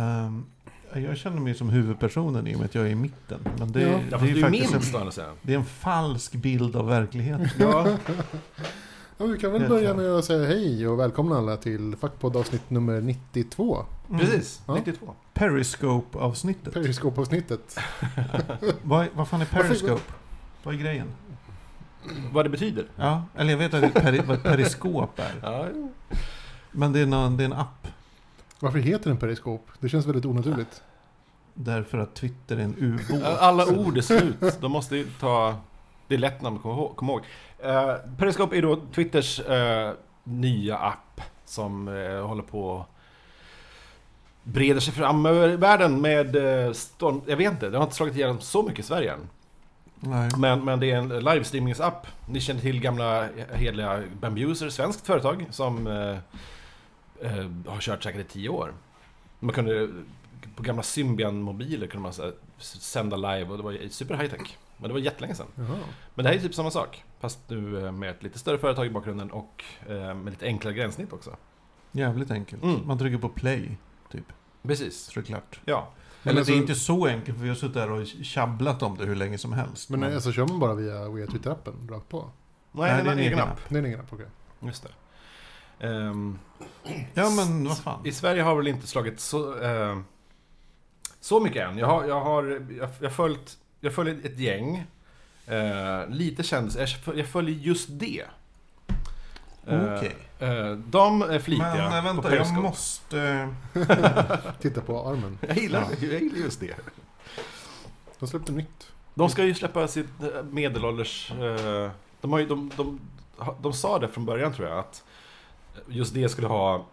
Ehm, jag känner mig som huvudpersonen i och med att jag är i mitten. Men det, Ja. Ja, det fast är faktiskt minst en, å andra sidan. det är en falsk bild av verkligheten. Ja, Ja, vi kan väl börja med att säga hej och välkomna alla till Fackpodd avsnitt nummer 92. Mm. precis. Ja. 92. Periscope-avsnittet. Periskopavsnittet. vad, vad fan är Periscope? Vad är grejen? Vad det betyder. Ja, eller jag vet att det är peri, vad ett periskop är. Ja, Men det är, någon, det är en app. Varför heter den periskop? Det känns väldigt onaturligt. Därför att Twitter är en ubåt. Alla ord är slut. De måste ju ta... Det är lätt namn att komma ihåg. Komma ihåg. Uh, Periscope är då Twitters eh, nya app som eh, håller på breder sig fram över världen med uh, storm... Jag vet inte, det har inte slagit igenom så mycket i Sverige än. Nej. Men, men det är en livestreamingsapp. Ni känner till gamla hedliga Bambuser, svenskt företag som eh, har kört säkert i tio år. Man kunde, på gamla Symbian-mobiler kunde man så här, sända live och det var super high tech. Men det var jättelänge sedan. Jaha. Men det här är typ samma sak. Fast nu eh, med ett lite större företag i bakgrunden och eh, med lite enklare gränssnitt också. Jävligt enkelt. Mm. Man trycker på play, typ. Precis. Så är det klart. Ja. Men Eller alltså- det är inte så enkelt, för vi har suttit där och tjabblat om det hur länge som helst. Men alltså kör man bara via, via Twitter-appen rakt på? Nej, det är en egen app. Det är en egen app, okej. Just det. Ehm, Ja, men vad fan. I Sverige har väl inte slagit så, eh, så mycket än. Jag har, jag har jag, jag följt, jag följer ett gäng. Eh, lite kändisar. Jag, föl- jag följer just det. Eh, Okej. eh, de är flitiga Men på vänta, jag måste... Titta på armen. Jag gillar, jag gillar just det. De släppte nytt. De ska ju släppa sitt medelålders... De, har ju, de, de, de sa det från början tror jag att just det skulle ha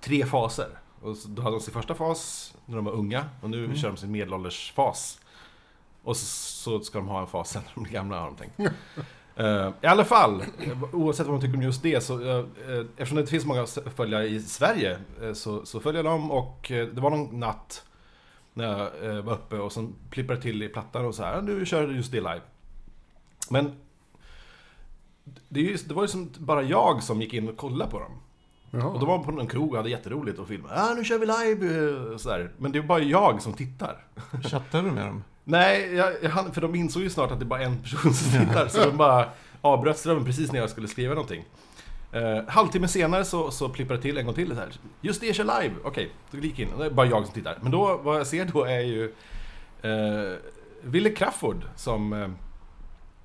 tre faser. Och då hade de sin första fas när de var unga och nu Mm. kör de sin medelåldersfas. Och så, så ska de ha en fas sen när de blir gamla har de tänkt. Eh, I alla fall, oavsett vad man tycker om just det så eh, eh, eftersom det inte finns många följare i Sverige så, så följer dem och det var någon natt när jag var uppe och sen plippade det till i plattan och så här, nu kör du just det live. Men det, är ju, det var ju som bara jag som gick in och kollade på dem. Jaha. Och de var på någon krog och hade jätteroligt och filmade. Ah, nu kör vi live! eh, och Så där. Men det är bara jag som tittar. Chattar du med dem? Nej, jag, jag, för de insåg ju snart att det är bara en person som tittar. Så de bara avbröt strömmen precis när jag skulle skriva någonting. Uh, halvtimme senare så, så plippar det till en gång till. Så här. Just det, kör live! Okej, då gick jag in. Det är bara jag som tittar. Men då, vad jag ser då är ju uh, Wille Crafoord som, uh,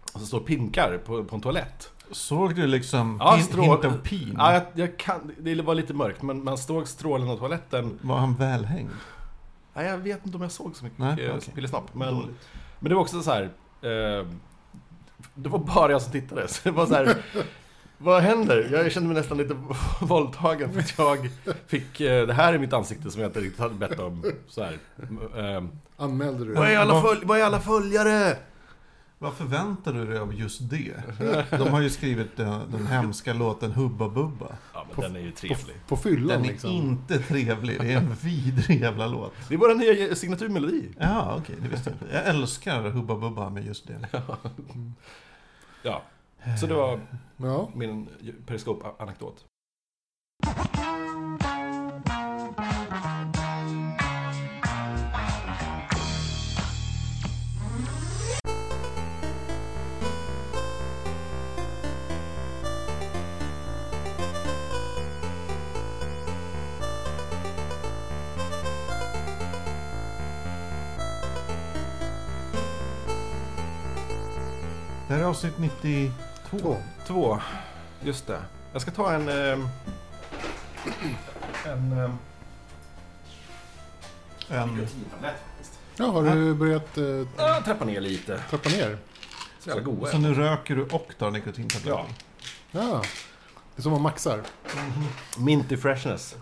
som står och pinkar på, på en toalett. Såg du liksom Ja, strål- hint of pin? Ja, jag, jag kan, det var lite mörkt, men man stod strålen av toaletten. Var han välhängd? Nej, jag vet inte om jag såg så mycket Nej, eh, okej. pillesnopp. Men, Dåligt. men det var också så här. Eh, det var bara jag som tittade. Så det var så här. vad händer? Jag kände mig nästan lite våldtagen för att jag fick eh, det här i mitt ansikte som jag inte riktigt hade bett om. Så här. Eh, Anmälde du vad, är det? alla Vad- följ- vad är alla följare? Vad förväntar du dig av just det? De har ju skrivit den, den hemska låten Hubba Bubba. Ja, men På- den är ju På, trevlig. på fyllan Den är liksom? inte trevlig, det är en vidrig jävla låt. Det är vår nya signaturmelodi. Ja, okej, det visste jag inte. Jag älskar Hubba Bubba med just det. Ja, så det var Ja. min periskop-anekdot. Det här är avsnitt 92. Två. Två, just det. Jag ska ta en... ehm, en... ehm, En. Ja, har du börjat eh, Ja, trappa ner lite. trappa ner? Så jävla goda. så nu röker du och tar nikotintabletter? Ja. Ja. Det är som man maxar. Minty freshness.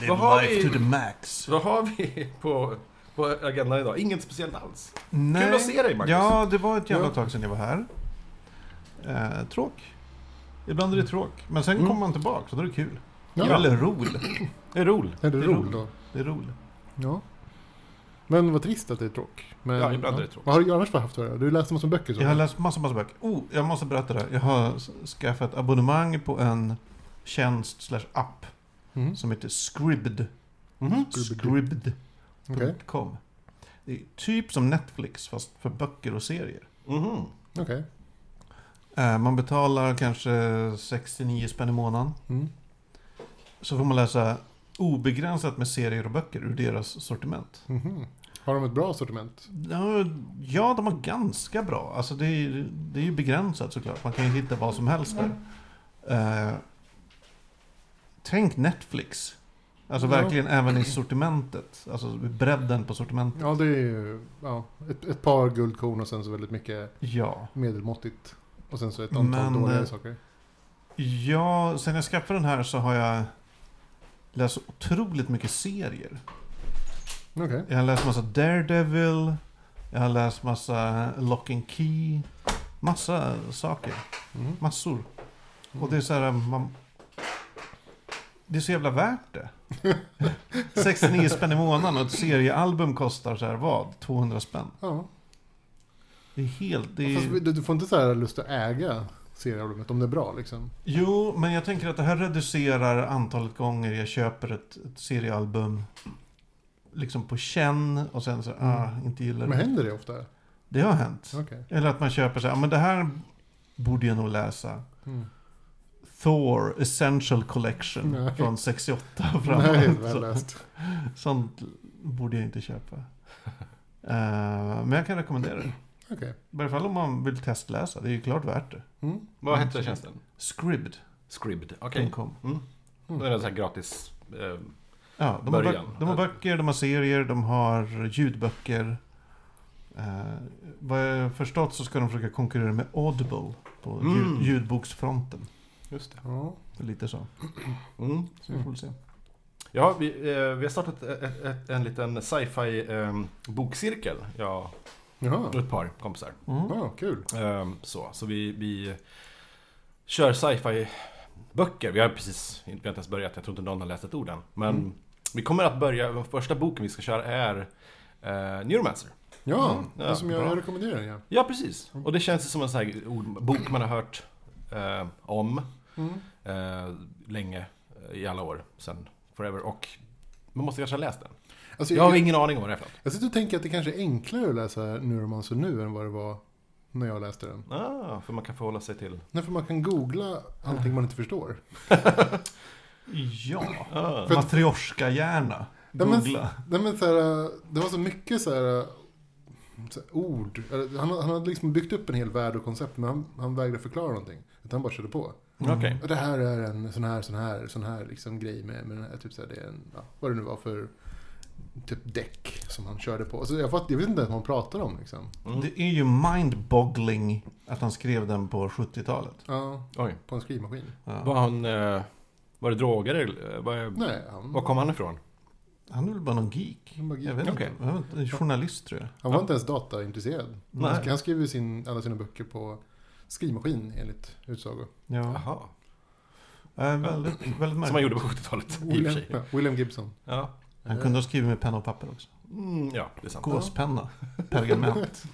Live Vad har life vi- to the max. Vad har vi på, på agendan idag? Inget speciellt alls. Nej. Kul att se dig, Marcus. Ja, det var ett jävla Ja. tag sedan jag var här. Eh, tråk. Ibland är det tråk. Men sen Mm. kommer man tillbaka och då är det kul. Ja. Eller roligt. Det är roligt. Är det Det är roligt roligt. då? Det är roligt. Ja. Men vad trist att det är tråk. Men, Ja, ibland är det tråk. Vad har du annars haft för det? Du läste massor av böcker så? Jag har läst massa, massa böcker. Oh, jag måste berätta det. Jag har skaffat abonnemang på en tjänst slash app Mm. som heter Scribd. Mhm. Scribd.com. Okej. Det är typ som Netflix fast för böcker och serier. Mhm. Okej. Eh, Man betalar kanske 69 spänn i månaden. Mm. Så får man läsa obegränsat med serier och böcker ur deras sortiment. Mhm. Har de ett bra sortiment? Ja, Ja, de har ganska bra. Alltså det är, det är ju begränsat såklart. Man kan ju hitta vad som helst där. Eh, tänk Netflix. Alltså Ja. verkligen även i sortimentet. Alltså bredden på sortimentet. Ja, det är ju ja, ett, ett par guldkorn och sen så väldigt mycket Ja. medelmåttigt. Och sen så ett antal Men, dåliga eh, saker. Ja, sen jag skaffade den här så har jag läst otroligt mycket serier. Okej. Jag har läst massa Daredevil. Jag har läst massa Lock and Key. Massa saker. Mm. Massor. Och det är så här, man... Det är så jävla värt det. 69 spänn i månaden och ett seriealbum kostar så här vad? 200 spänn. Ja. Det är helt... Det Fast är... du, du får inte så här lust att äga seriealbumet om det är bra liksom. Jo, men jag tänker att det här reducerar antalet gånger jag köper ett, ett seriealbum. Liksom på känn och sen så, ah, inte gillar Men det. händer det ofta? Det har hänt. Okej. Eller att man köper så här, "Ah, men det här borde jag nog läsa. Mm. Thor Essential Collection Nej. från 68 och framåt. Nej, läst. Sånt borde jag inte köpa. Eh, men jag kan rekommendera det. Okej. I varje fall om man vill testläsa. Det är ju klart värt det. Mm. Vad hette tjänsten? Scribd.com. Scribd. Okej. Mm. Då är det så här gratis. Eh, Ja, de har, Början. böck, de har böcker, de har serier, de har ljudböcker. Eh, vad jag har förstått så ska de försöka konkurrera med Audible på Mm. ljud, ljudboksfronten. Just det. Ja. Lite så. Mm. Så vi får väl se. Ja, vi, eh, vi har startat ett, ett, en liten sci-fi eh, bokcirkel. Jag Jaha. och ett par kompisar. Mm. Ja, kul. Ehm, så så vi, vi kör sci-fi böcker. Vi har precis, vi har inte ens börjat, jag tror inte någon har läst ett ord än. Men Mm. vi kommer att börja, den första boken vi ska köra är uh, Neuromancer. Ja, Mm. det Ja, som jag, bra. jag rekommenderar ja. Ja, precis. Och det känns som en sån här bok man har hört eh, om Mm. eh, länge, eh, i alla år, sen forever. Och man måste kanske ha läst den. Alltså, Jag har jag, ingen aning om vad det är för något. jag sitter och tänker att det kanske är enklare att läsa Neuromancer nu än vad det var när jag läste den. Ah, för man kan förhålla sig till... Nej, för man kan googla allting man inte förstår. Ja, Ah. Matryoshka-hjärna. Ja, men- Googla. Nej, men så här, det var så mycket så här, så här ord. Han, han hade liksom byggt upp en hel värld och koncept, men han, han vägrade förklara någonting. Utan han bara körde på. Okej. Och det här är en sån här, sån här, sån här liksom grej med, med den här, typ så här, det är en, ja, vad det nu var för typ däck som han körde på. Så jag, fatt, jag vet inte ens vad han pratar om liksom. Mm. Det är ju mind-boggling att han skrev den på 70-talet. Ja, Oj. på en skrivmaskin. Ja. Var han... Eh, var det droger eller? eh, Var, Nej, han, var kom han ifrån? Han är väl bara någon geek. han, var, Jag vet inte. Jag vet inte. En journalist tror jag. han var inte ens dataintresserad. Nej. Han skrev ju sin, alla sina böcker på skrivmaskin enligt utsago. Ja. Jaha. Äh, väldigt, väldigt Som man gjorde på 70-talet, i och för William, ja, William Gibson. Ja. Han kunde ha skrivit med penna och papper också. Mm, ja, det är sant. Gåspenna. Pergament.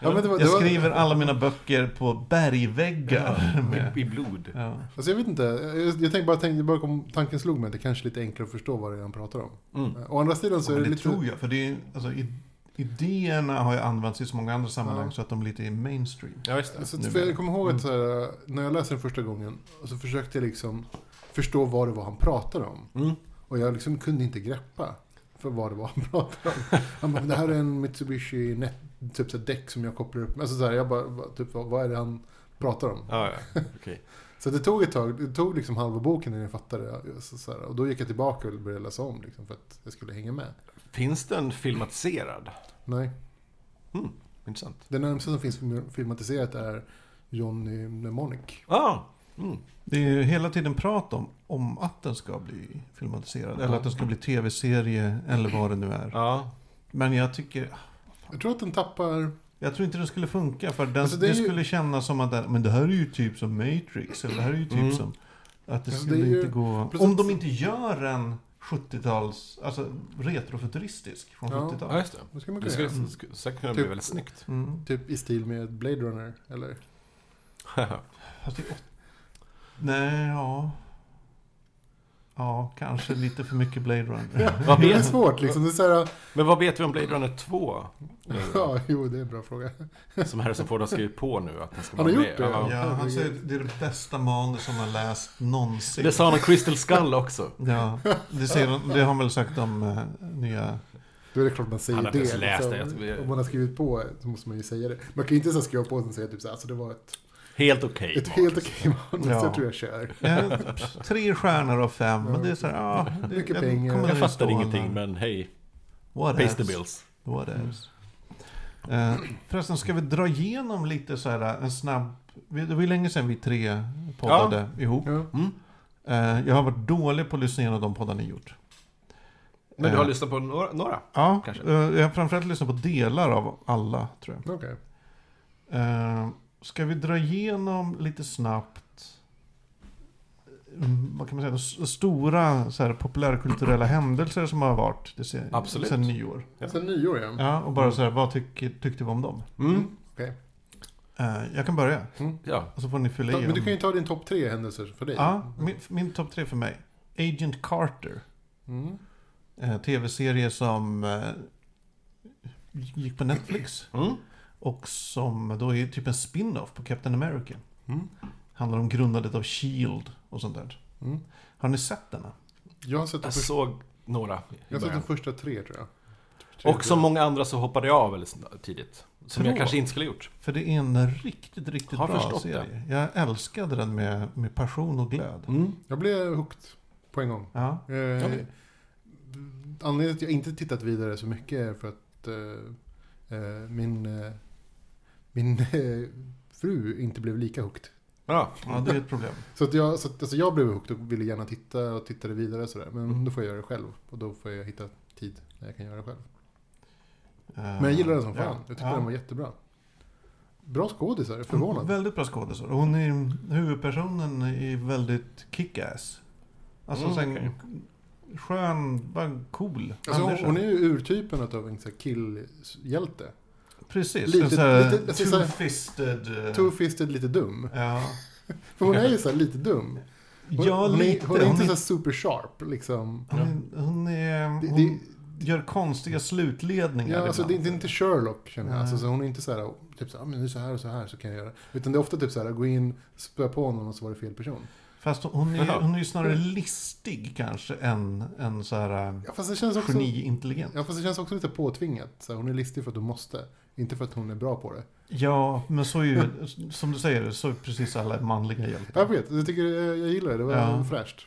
Ja, men det var, det Jag var, skriver alla mina böcker på bergväggar. Med. I, blod. Ja. Alltså jag vet inte, jag, jag tänkte bara, tänkte, bara kom, tanken slog mig att det kanske är lite enklare att förstå vad det är han pratar om. Mm. Å andra sidan så Ja, är det det lite... tror jag. För det är, alltså, i- idéerna har ju använts i så många andra sammanhang Ja. så att de är lite i mainstream. Ja, just det. Alltså, Nu för jag kommer ihåg att så här, när jag läste den första gången så försökte jag liksom förstå vad det var han pratade om. Mm. Och jag liksom kunde inte greppa för vad det var han pratade om. Han bara, det här är en Mitsubishi net, typ så här däck som jag kopplar upp. Alltså så här, jag bara, vad- typ, vad, är det han pratar om? Ja, ja. Okej. Så det tog ett tag, det tog liksom halva boken innan jag fattade. Så, så här, och då gick jag tillbaka och började läsa om liksom, för att jag skulle hänga med. Finns den filmatiserad? Nej, Intressant. det närmaste som finns filmatiserat är Johnny Mnemonic. Ah. Mm. Det är ju hela tiden prat om, om att den ska bli filmatiserad. Eller att den ska bli tv-serie eller vad det nu är. Ja. Men jag tycker... Jag tror att den tappar... Jag tror inte det skulle funka för den, Alltså, det, det ju- skulle kännas som att den, men det här är ju typ som Matrix. Eller det här är ju typ Mm. som... Att det Ja, skulle det ju- inte gå... plus Om de inte gör en 70-tals... Alltså retrofuturistisk från Ja. ja, 70-talet. just det. Vad ska man Det skulle göra? sk- säkert kunna bli Typ- väldigt snyggt. Mm. Typ i stil med Blade Runner, eller? Fast det är åt- Nej, ja. Ja, kanske lite för mycket Blade Runner. Vad Det är svårt liksom. Det är så här, men vad vet vi om Blade Runner 2? nu då? ja, jo, det är en bra fråga. Som Harrison Ford har skrivit på nu att den ska Han vara har med. gjort det, Ja. Ja, han säger att det är det bästa manus som han läst någonsin. Det sa han om Crystal Skull också. Ja, det, säger, det har han väl sagt om eh, nya... Då är det klart man säger Han har det. liksom. det. Om man har skrivit på så måste man ju säga det. Man kan ju inte så skriva på och säga typ så här, alltså det var ett, Helt okej. ett helt okej manus. Ja. Jag tror jag kör. Ja, tre stjärnor av fem, men det är så här, ja... Det, Mycket pengar. kommer Jag att fattar ingenting, men hej. What Pays the bills. What else? Eh, förresten, ska vi dra igenom lite så här en snabb... Det var ju länge sedan vi tre poddade ihop. Ja. Mm. Eh, jag har varit dålig på att lyssna igenom de poddar ni gjort. Men du har Eh, lyssnat på några? några? Ja, kanske? eh, jag har framförallt lyssnat på delar av alla, tror jag. Okej. Eh, ska vi dra igenom lite snabbt mm, vad kan man säga, stora så här, populärkulturella händelser som har varit det ser, Absolut. sen nyår. Ja. Sen nyår ja. Ja, och bara så här, vad tycker, tyckte vi om dem? Mm. Okej. Eh, jag kan börja, Ja. och så får ni fylla i. Men du kan ju ta din topp tre händelser för dig. Ja, min, min topp tre för mig. Agent Carter. Mm. Eh, Tv-serie som eh, gick på Netflix. Mm. Och som då är typ en spin-off på Captain America. Mm. Handlar om grundandet av Shield och sånt där. Mm. Har ni sett denna? Jag har sett Jag första, såg några jag har sett de första tre tror jag. Tre, Och som många andra så hoppade jag av väldigt tidigt. Som jag kanske inte skulle ha gjort. För det är en riktigt, riktigt Har bra serie. Jag älskade den med, med passion och glöd. Jag blev hooked på en gång. Ja. Eh, Okej. Anledningen till att jag inte tittat vidare så mycket är för att eh, eh, min, eh, min eh, fru inte blev lika hooked. Ja. ja, det är ett problem. Så att jag, så att, alltså jag blev hooked och ville gärna titta och tittade vidare sådär. Men Mm. då får jag göra det själv. Och då får jag hitta tid när jag kan göra det själv. Eh, Men jag gillar den som fan. ja. Jag tyckte Ja. den var jättebra. Bra skådisar, förvånad. Väldigt bra skådisar. Hon är, huvudpersonen är väldigt kick-ass. Alltså Mm, sen, okej. skön, bara cool. Alltså, hon, är ju urtypen av en killhjälte. Precis, lite- lite- two-fisted... eh, Two-fisted, lite dum. Ja, För hon är ju så här lite dum. Hon, ja hon, lite. är, hon är inte Hon så är, här super sharp liksom. hon är, hon, är, Det- hon gör konstiga slutledningar Ja, alltså, det, det är inte Sherlock känner jag. Alltså, så hon är inte så här, typ så här, "Ah, men det är så här och så här så kan jag göra. Utan det är ofta typ så här, gå in, spöa på någon och så var det fel person. Fast hon är, hon är ju snarare listig kanske än, än så här Ja, fast det känns också, geni-intelligent. ja, fast det känns också lite påtvingat. Så här, hon är listig för att hon måste. Inte för att hon är bra på det. Ja, men så är ju, som du säger, så är precis alla manliga hjältar. Jag vet, jag tycker jag, gillar det. Det var Ja. fräscht.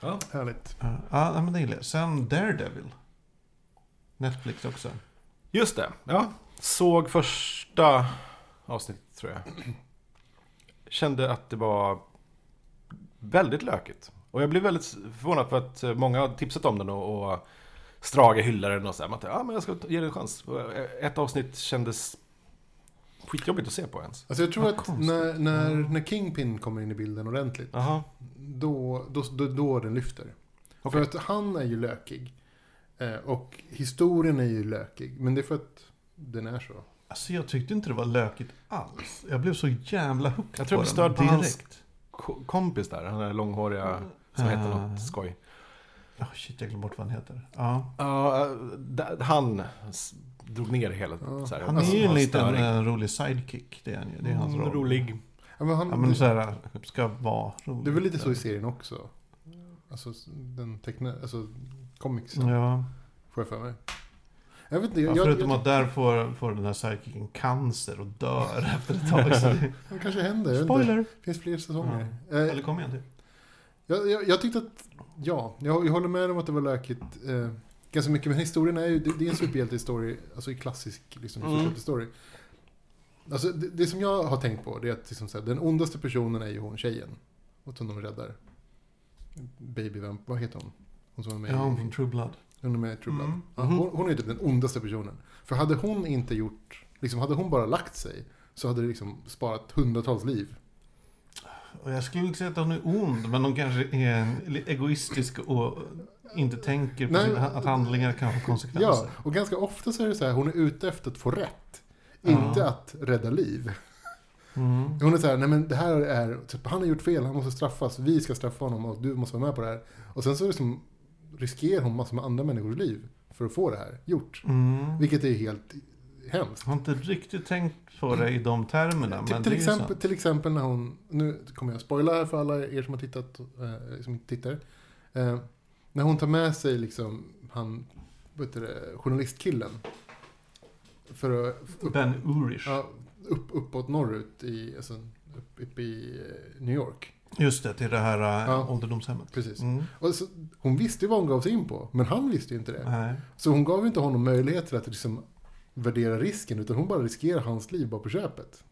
Ja. Härligt. Ja, ja, men det gillar jag. Sen Daredevil. Netflix också. Just det. Ja. Såg första avsnittet tror jag. Kände att det var väldigt lökigt. Och jag blev väldigt förvånad för att många har tipsat om den och, och Strage hyllar den och så här. Man tänkte, ja men jag ska ge den en chans. Eh, Ett avsnitt kändes skitjobbigt att se på ens. Alltså jag tror Vad att konstigt. när, när, när Kingpin kommer in i bilden ordentligt. Jaha. Då, då, då, då den lyfter. Okej. För att han är ju lökig. Eh, och historien är ju lökig. Men det är för att den är så. Alltså jag tyckte inte det var lökigt alls. Jag blev så jävla hooked Jag tror jag blev störd på hans- Kompis där, han är långhåriga, som heter Ah. något skoj. Oh, shit, jag glömde bort vad han heter. Ja. Ja, eh, d- han drog ner hela... Ja. Så här, Han alltså, är ju en var liten en rolig sidekick. Det är, han ju. det är hans Mm, roll. Rolig. Ja, men han, Ja, men det, så här, ska vara rolig. det är väl lite så i serien också. Alltså den teckna, alltså comicsen. Ja. Får jag för mig. Jag vet inte, Ja, jag, förutom jag, att där får, får den här sidekicken cancer och dör efter ett tag. Det, kanske händer. spoiler! Det finns fler säsonger. Eller Eh, kom igen till. Jag, jag, jag tyckte att, ja, jag, jag håller med om att det var lökigt. Eh, ganska mycket, men historien är ju, det, det är en superhjältehistoria, alltså i klassisk liksom, Mm. superhjältehistoria. Alltså det, det som jag har tänkt på, det är att liksom, så här, den ondaste personen är ju hon tjejen. Och som de räddar. Baby Vamp, vad heter hon? Hon som var med Ja, i... True Blood. Hon är med i True Blood. Mm. Ja, hon, hon är typ den ondaste personen. För hade hon inte gjort, liksom hade hon bara lagt sig, så hade det liksom sparat hundratals liv. Och jag skulle inte säga att hon är ond, men hon kanske är egoistisk och inte tänker på Nej, att handlingar kan få konsekvenser. Ja, och ganska ofta så är det så här, hon är ute efter att få rätt. Ja. Inte att rädda liv. Mm. Hon är så här, nej men det här är, typ, han har gjort fel, han måste straffas, vi ska straffa honom och du måste vara med på det här. Och sen så liksom riskerar hon massor med andra människors liv för att få det här gjort. Mm. Vilket är helt hemskt. Jag har inte riktigt tänkt på det i de termerna. Till, men till, exempel, till exempel när hon, nu kommer jag spoila här för alla er som har tittat, eh, som inte tittar. Eh, när hon tar med sig liksom han, vet du det, journalistkillen. För att, upp, Ben Urish. ja, upp, uppåt norrut i, alltså, upp, upp i eh, New York. Just det, till det här äh, Ja. ålderdomshemmet. Precis. Mm. Och så, hon visste ju vad hon gav sig in på, men han visste ju inte det. Nej. Så hon gav ju inte honom möjligheter att liksom värdera risken, utan hon bara riskerar hans liv bara på köpet.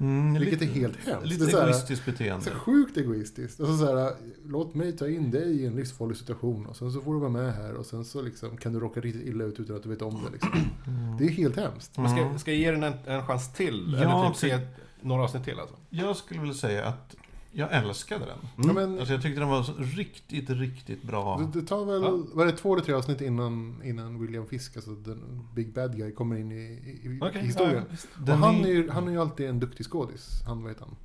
Mm, Vilket lite, är helt hemskt. Lite det är så här, egoistiskt beteende. så sjukt egoistiskt. Alltså så här, låt mig ta in dig i en livsfarlig situation och sen så får du vara med här och sen så liksom kan du råka riktigt illa ut utan att du vet om det. Liksom. Mm. Det är helt hemskt. Men ska, Mm. ska jag ge den en, en chans till? Ja, Eller typ se några avsnitt till alltså? Jag skulle vilja säga att jag älskade den. Mm. Ja, men, Alltså jag tyckte den var så riktigt, riktigt bra. det, det tar väl, Ja. vad är det, två eller tre avsnitt innan, innan William Fisk, alltså den Big Bad Guy, kommer in i, i, Okej, i historien. ja, och han är, ju, han är ju alltid en duktig skådis. Han, vad heter han?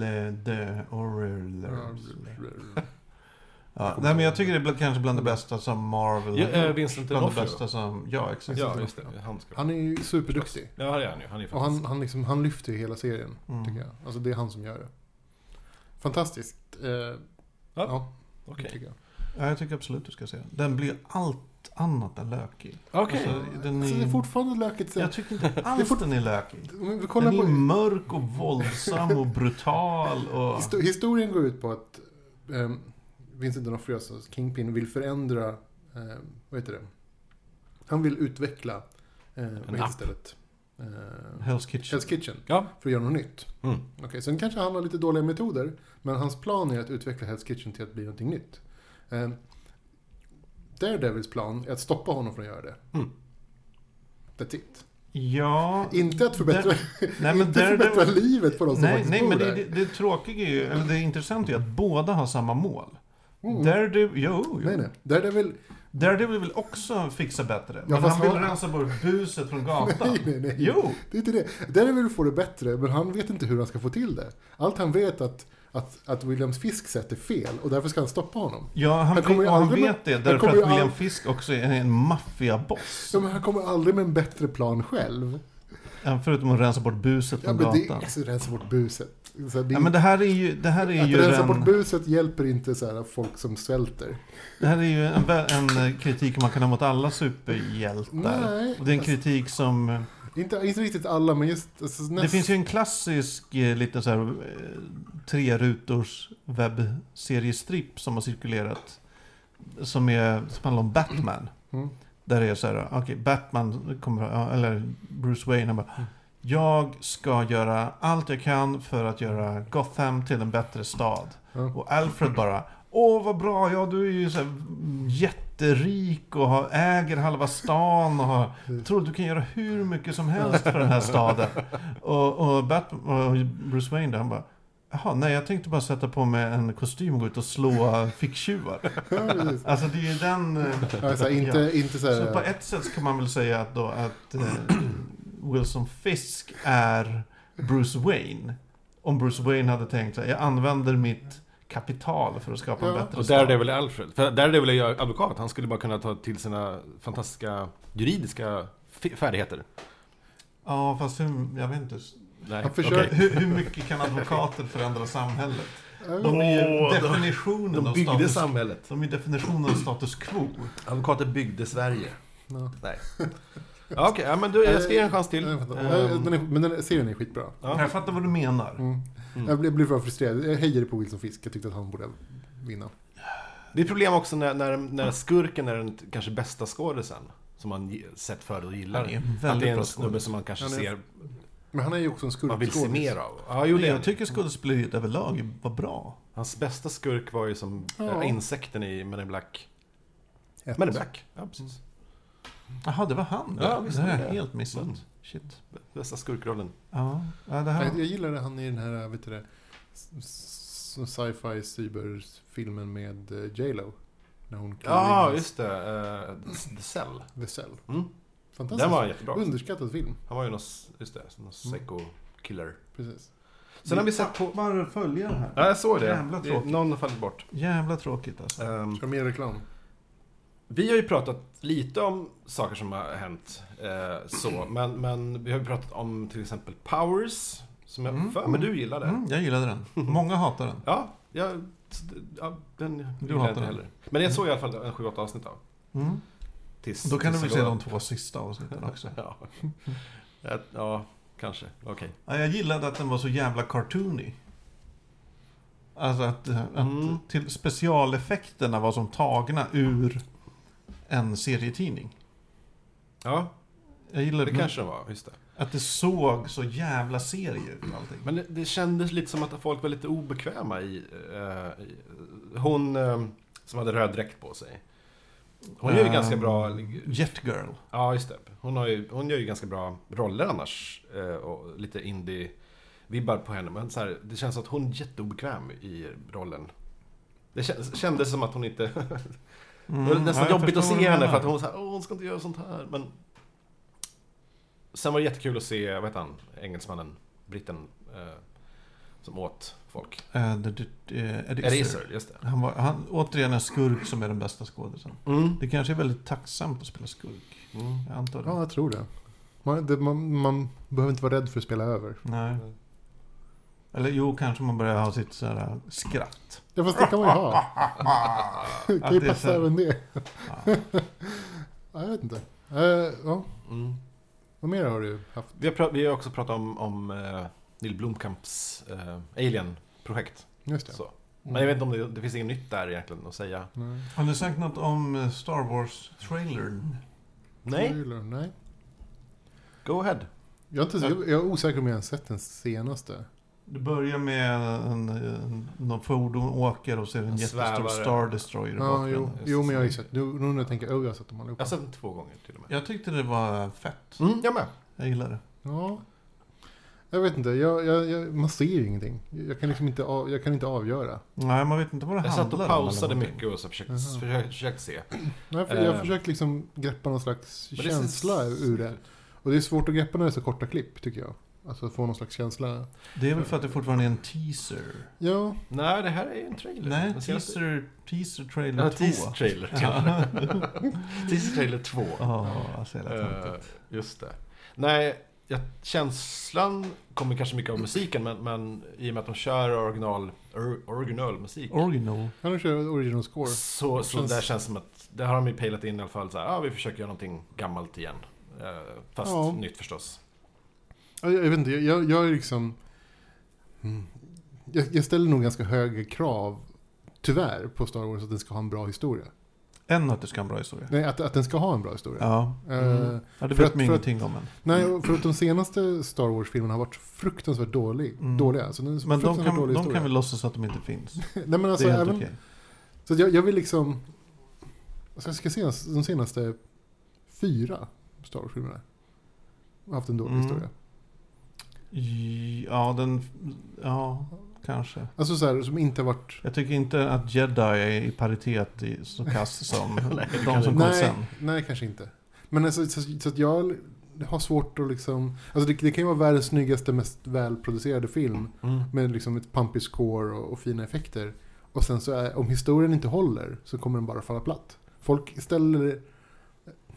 Le, de Orlers. Ja, nej men jag tycker det är kanske bland det bästa som Marvel Ja, gjort. Vincent Bland det bästa som... Ja, exakt. Ja, just det. Han ska Han är ju superduktig. Ja, det är han ju. Han är Och han, han, liksom, han lyfter ju hela serien, Mm. tycker jag. Alltså det är han som gör det. Fantastiskt. Eh, ja, Okej. tycker jag. Ja, jag tycker absolut du ska se den. Den blir allt annat än lökig. Okej. Alltså, den Alltså, det är är... fortfarande lökigt. så- Jag tycker inte alls fort- den är lökig. Vi kollar Den är på... mörk och våldsam och brutal och... Histo- historien går ut på att um, Vincent D'Onofrio, alltså Kingpin, vill förändra, eh, vad heter det? Han vill utveckla, eh, heter app. stället? Eh, Hell's Kitchen. Hell's Kitchen, Ja. för att göra något nytt. Mm. Okej, sen kanske han har lite dåliga metoder, men hans plan är att utveckla Hell's Kitchen till att bli någonting nytt. Eh, Daredevils plan är att stoppa honom från att göra det. Mm. That's it. Ja... Inte att förbättra, Nej, men inte Daredevil- förbättra livet på de som Nej, faktiskt nej bor men det, där. det, det tråkiga är ju, eller det intressanta är ju att båda har samma mål. Mm. Daredevil, jo, jo. Nej, nej. Daredevil, Daredevil vill också fixa bättre. Ja, men han vill han- rensa bort buset från gatan. nej, nej, nej. Jo! Det är inte det. Daredevil får det bättre, men han vet inte hur han ska få till det. Allt han vet att, att, att Williams Fisk sätt är fel och därför ska han stoppa honom. Ja, han, Han kommer han aldrig med- vet det därför att William all- Fisk också är en maffiaboss. Ja, men han kommer aldrig med en bättre plan själv. Ja, Förutom att rensa bort buset Ja, från men det gatan. är så rensa bort buset. Så det, Ja, men det här är ju, det här är att ju rensa en, bort buset hjälper inte så här folk som svälter. det här är ju en, en eh, kritik man kan ha mot alla superhjältar. Nej, Och det är en alltså, kritik som... eh, inte, inte riktigt alla, men just... Alltså, Det näst, finns ju en klassisk eh, liten så här eh, tre rutors webbseriestripp som har cirkulerat. Som, är, som handlar om Batman. Mm. Där det är så här, okej, Batman kommer, eller Bruce Wayne, han bara Jag ska göra allt jag kan för att göra Gotham till en bättre stad. Ja. Och Alfred bara Åh vad bra, ja du är ju så här jätterik och har, äger halva stan och har, tror du kan göra hur mycket som helst för den här staden. Och, och, Batman, och Bruce Wayne där, han bara Jaha, nej jag tänkte bara sätta på mig en kostym och gå ut och slå ficktjuvar. Alltså det är ju den... Ja, så här, inte, Ja. inte så här, Så på ett sätt kan man väl säga att, då, att eh, Wilson Fisk är Bruce Wayne. Om Bruce Wayne hade tänkt sig, jag använder mitt kapital för att skapa en Ja. bättre Och stad. Daredevil är Alfred. För Daredevil är ju advokat. Han skulle bara kunna ta till sina fantastiska juridiska färdigheter. Ja, fast hur, jag vet inte. Nej, okej. Hur, hur mycket kan advokater förändra samhället? De är ju de- definitionen De av byggde status samhället. De är definitionen av status quo. Advokater byggde Sverige. ja. Nej. Ja, Okej, ja, men du, jag ska ge en chans till. Jag fattar. Ehm, Ja, den är, men den serien är skitbra. ja. Jag fattar vad du menar. Mm. Mm. Jag blev, blev bara frustrerad. Jag hejade på Wilson Fisk. Jag tyckte att han borde vinna. Det är problem också när, när, när skurken är den kanske bästa skådisen. Som man ge- sett förr och gillar. Han är en Att det väldigt är bra en snubbe skådis. som man kanske Han är- ser, Men han är ju också en skurk. man vill se mer av. Ja, jo, det Jag tycker skådespeleriet överlag var bra. Hans bästa skurk var ju som Ja. insekten i Men in Black. Men in Black, ja precis. Jaha, det var han Ja, visst Det har jag helt missat. Mm. Shit. Bästa skurkrollen. Ja, ja det här... jag gillade han i den här, vet du det, sci-fi cyberfilmen med eh, J Lo. När hon Ja, just det. Uh, The Cell. The Cell. Mm. Fantastisk. Den var jättebra. Underskattad film. Han var ju någon, just det, någon psycho killer. Precis. Sen har vi sett på... Bara följa det här. Ja, jag såg det. Jävla det tråkigt. någon har fallit bort. Jävla tråkigt alltså. Ehm, Ska mer reklam? Vi har ju pratat lite om saker som har hänt eh, så, men, men vi har ju pratat om till exempel Powers, som jag Mm, för mm. du gillade. Mm, jag gillade den. Många hatar den. Ja, jag, ja, den Du hatar inte den. heller. Men jag såg i alla fall en 7-8 avsnitt av. Mm. Tills, Då kan du väl se de två sista avsnitten också. Ja. ja, kanske. Okej. Ja, jag gillade att den var så jävla cartoony. Alltså att, att Mm. till specialeffekterna var som tagna ur en serietidning. Ja, Jag gillade det kanske det var. Just det. att det såg så jävla serie ut allting. Men det, det kändes lite som att folk var lite obekväma i... eh, i hon eh, som hade röd dräkt på sig. Hon gör ju Ehm, ganska bra... Jet Girl. Ja, just det. Hon, har ju, hon gör ju ganska bra roller annars. eh, Och lite indie-vibbar på henne. Men så här, det känns som att hon är jätteobekväm i rollen. Det kän- kändes som att hon inte... Mm, det var nästan jobbigt att se henne för att hon så här, Åh, hon ska inte göra sånt här. Men... Sen var det jättekul att se, vad heter han, engelsmannen, britten, eh, som åt folk. Eh, the- the- eh, Eddie Eddie just det. Han var han, återigen en skurk som är den bästa skådisen. Mm. Det kanske är väldigt tacksamt att spela skurk. Mm. Jag antar det. Ja, jag tror det. Man, det, man, man behöver inte vara rädd för att spela över. Nej. Eller jo, kanske man börjar ha sitt så här skratt. Ja, fast det kan man ju ha. kan Att ju det passa även det. Ja. Ja, jag vet inte. Eh, ja, Mm. vad mer har du haft? Vi, har pra- vi har också pratat om, om eh, Neil Blomkamps eh, Alien-projekt. Just det. Så. Men jag vet inte om det, det finns inget nytt där egentligen att säga. Nej. Har ni sagt något om Star Wars-trailern? Nej, Trailer, nej. go ahead. Jag är, inte, jag är osäker om jag ens sett den senaste. Det börjar med en, en, någon fordon åker och ser en En jättestor. Star Destroyer i Ja, jo, bakgrunden. jo, men jag har ju sett. Nu nu när jag tänker, oh, jag har sett dem Jag allihopa. har sett den två gånger till och med. Jag tyckte det var fett. Mm, jag med. Jag gillar det. Ja. Jag vet inte, jag, jag, jag, man ser ju ingenting. Jag kan liksom inte, av, jag kan inte avgöra. Nej, man vet inte vad det Jag satt och handlar om. eller pausade någonting. mycket och så försökte, försökte, försökte se. Nej, för jag har Eh. försökt liksom greppa någon slags det känsla s- ur det. Och det är svårt att greppa när det är så korta klipp, tycker jag. Alltså få någon slags känsla. Det är väl för att det fortfarande är en teaser. Ja, Nej, det här är ju en trailer. Nej, teaser, teaser trailer Ja, 2. teaser trailer. teaser trailer 2. Ja, alltså jävla Eh, töntigt. just det. Nej, jag, känslan kommer kanske mycket av musiken, men, men i och med att de kör original, or, originalmusik. Original. kan du köra original score? Så, så Känns- där känns som att, det har de ju pejlat in i alla fall så här, ja vi försöker göra någonting gammalt igen. Eh, fast Ja. nytt förstås. Ja, Jag, jag vet inte, jag, jag är liksom... Mm. Jag, jag ställer nog ganska höga krav, tyvärr, på Star Wars att den ska ha en bra historia. Än att det ska ha en bra historia. Nej, att, att den ska ha en bra historia. Ja. Eh, Mm. ja det vet man ingenting om än. Nej, för att de senaste Star Wars-filmerna har varit fruktansvärt dålig, Mm. dåliga. Så den Men de kan, de kan väl låtsas att de inte finns. Nej, men alltså, det är helt även, okej. Så jag, jag vill liksom... Alltså jag ska se de senaste fyra Star Wars-filmerna. Har haft en dålig Mm. historia. Ja, den... Ja, kanske. Alltså så här, som inte varit... Jag tycker inte att Jedi är i paritet i så kass som Nej, de som kom Nej, sen. nej, kanske inte. Men alltså, så, så att jag har svårt att liksom... Alltså det, det kan ju vara världens snyggaste, mest välproducerade film. Mm. Med liksom ett pumpy score och, och fina effekter. Och sen så är, om historien inte håller så kommer den bara falla platt. Folk ställer...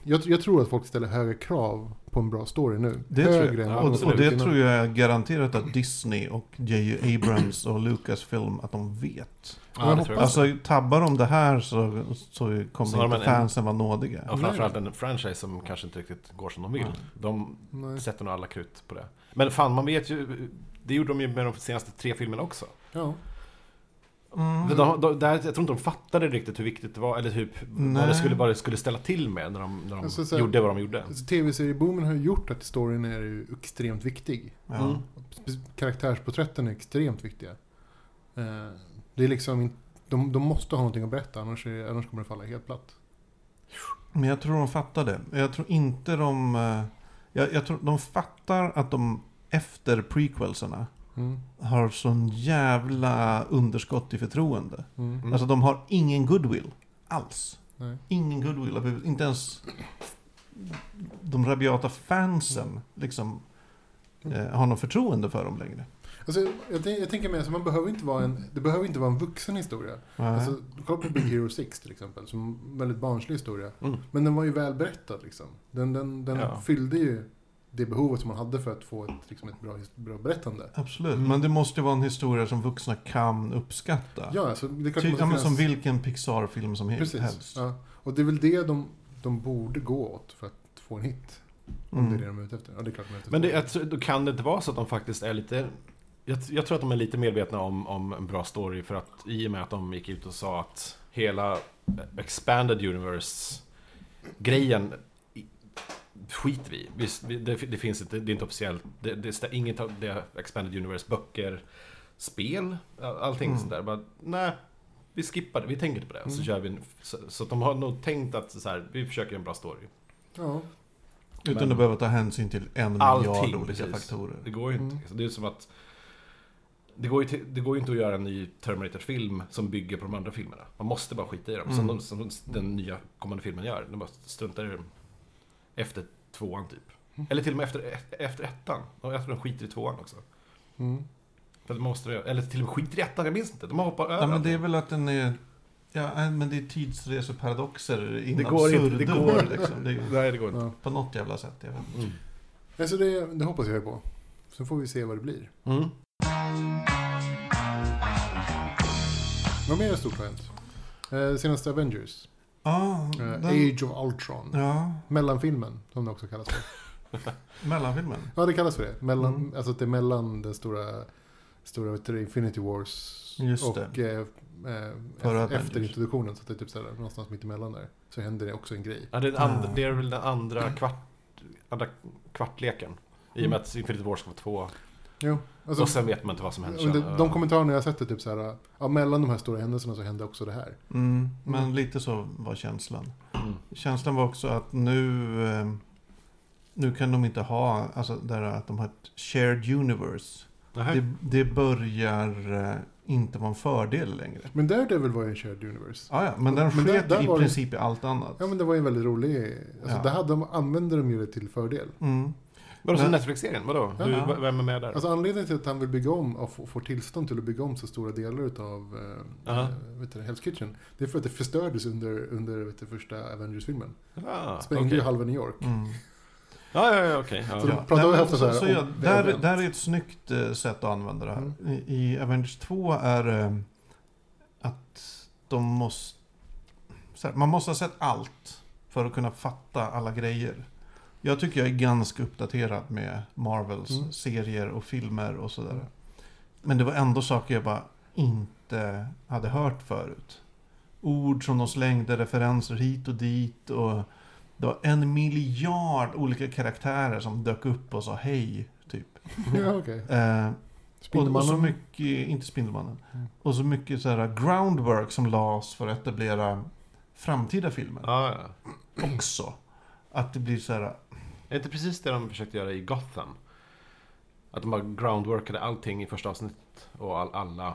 Jag, jag tror att folk ställer höga krav på en bra story nu. Det tror Högre jag. än Ja, och, och det innan. tror jag är garanterat att Disney och J.J. Abrams och Lucasfilm att de vet. Ja, tror jag. Alltså tabbar de det här så, så kommer Så inte en- fansen vara nådiga. Ja, framförallt en franchise som kanske inte riktigt går som de vill. De Nej. sätter nog alla krut på det. Men fan, man vet ju... Det gjorde de ju med de senaste tre filmerna också. Ja. Mm. De, de, där, jag tror inte de fattade riktigt hur viktigt det var, eller typ vad Nej. det, skulle, vad det skulle ställa till med när de, när de Alltså, så gjorde vad de gjorde. Alltså, Tv-serieboomen har ju gjort att storyn är ju extremt viktig. Ja. Mm. Karaktärsporträtten är extremt viktiga. Eh, det är liksom de, de måste ha någonting att berätta, annars, är, annars kommer det falla helt platt. Men jag tror de fattar det. Jag tror inte de... eh, Jag, jag tror de fattar att de efter prequelserna Mm. har sån jävla underskott i förtroende. Mm. Mm. Alltså de har ingen goodwill alls. Nej. Ingen goodwill. Inte ens de rabiata fansen liksom eh, har något förtroende för dem längre. Alltså, jag, jag tänker mig, man behöver inte vara en, det behöver inte vara en vuxen historia. Nej. Alltså, kolla på Big Hero 6 till exempel, som en väldigt barnslig historia. Mm. Men den var ju väl berättad liksom. Den, den, den Ja. fyllde ju det behovet som man hade för att få ett, liksom ett bra, bra berättande. Absolut, Mm. men det måste ju vara en historia som vuxna kan uppskatta. Ja, alltså, det klart Ty, ja, men som vilken Pixar-film som Precis. helst. Ja. Och det är väl det de, de borde gå åt för att få en hit. Om Mm. det är det de är ute efter. Ja, det är klart de är ute Men det, efter. jag tror- då kan det inte vara så att de faktiskt är lite... Jag, jag tror att de är lite medvetna om, om en bra story för att i och med att de gick ut och sa att hela Expanded Universe-grejen i- skiter vi i. Visst, det, det finns inte, det är inte officiellt. Det, det, det, inget av det Expanded Universe-böcker, spel, all- allting Mm. sånt där. Bara, nej, vi skippar det, vi tänker inte på det. Och så Mm. kör vi en, så, så de har nog tänkt att så här, vi försöker en bra story. Ja. Utan Men- att behöva ta hänsyn till en Allting, miljard olika precis. faktorer. Det går ju inte. Mm. Så Det är som att... Det går, ju till, det går ju inte att göra en ny Terminator-film som bygger på de andra filmerna. Man måste bara skita i dem. Som, Mm. de, som den nya kommande filmen gör. De bara struntar i dem efter tvåan typ. Mm. Eller till och med efter, efter ettan. Jag tror de skiter i tvåan också. Mm. För att de måste, eller till och med skiter i ettan, jag minns inte. De har hoppat över Ja, men det är väl att den är... Ja, men det är tidsreseparadoxer in Det går inte, det absurdum, går. Liksom. Det Nej, det går inte. På något jävla sätt, jag vet inte. Mm. Alltså det, det hoppas jag på. Så får vi se vad det blir. Mm. Vad mer är stort har hänt? Eh, senaste Avengers. Ja, Eh, den, Age of Ultron. ja, Mellanfilmen, som det också kallas för. mellanfilmen. Ja, det kallas för det. Mellan, Mm. Alltså att det är mellan den stora, stora Infinity Wars Just och eh, eh, efter, introduktionen. Så att det är typ såhär, någonstans mitt emellan där. Så händer det också en grej. Ja, det, är andra, Ah. det är väl den andra, kvart, andra kvartleken. I och med att Infinity War ska vara två. Jo, alltså, och sen vet man inte vad som händer det, sen. de kommentarerna jag sett är typ såhär, ja, mellan de här stora händelserna så hände också det här. Mm, men lite så var känslan. Mm. Känslan var också att nu... Eh, nu kan de inte ha, alltså där att de har ett shared universe. Det, det börjar eh, inte vara en fördel längre. Men Daredevil var ju en shared universe. Ja, ja, men den där- sket där i det- princip i allt annat. Ja men det var ju en väldigt rolig, alltså Ja. där hade de, använde de ju det till fördel. Mm. Vadå, som Netflix-serien? Vadå? Ja. Hur, vem är med där? Alltså anledningen till att han vill bygga om och få- får tillstånd till att bygga om så stora delar utav eh, Aha. eh, vet du, Hell's Kitchen. Det är för att det förstördes under, under vet du, första Avengers-filmen. ah, Sprängde okej. ju halva New York. Mm. Ja, ja, ja, okej. Ja. Så de Ja. ofta så så ja, där, där är ett snyggt eh, sätt att använda det här. Mm. I, I Avengers 2 är det att de måste... Så här, man måste ha sett allt för att kunna fatta alla grejer. Jag tycker jag är ganska uppdaterad med Marvels Mm. serier och filmer och sådär. Men det var ändå saker jag bara inte hade hört förut. Ord som de slängde, referenser hit och dit och det var en miljard olika karaktärer som dök upp och sa hej, typ. Ja, okej. Eh, och, och så mycket, inte Spindelmannen. Mm. Och så mycket så här groundwork som lades för att etablera framtida filmer. Ja, ja. Också. Att det blir så här, Är det inte precis det de försökte göra i Gotham? Att de bara groundworkade allting i första avsnittet och all, alla,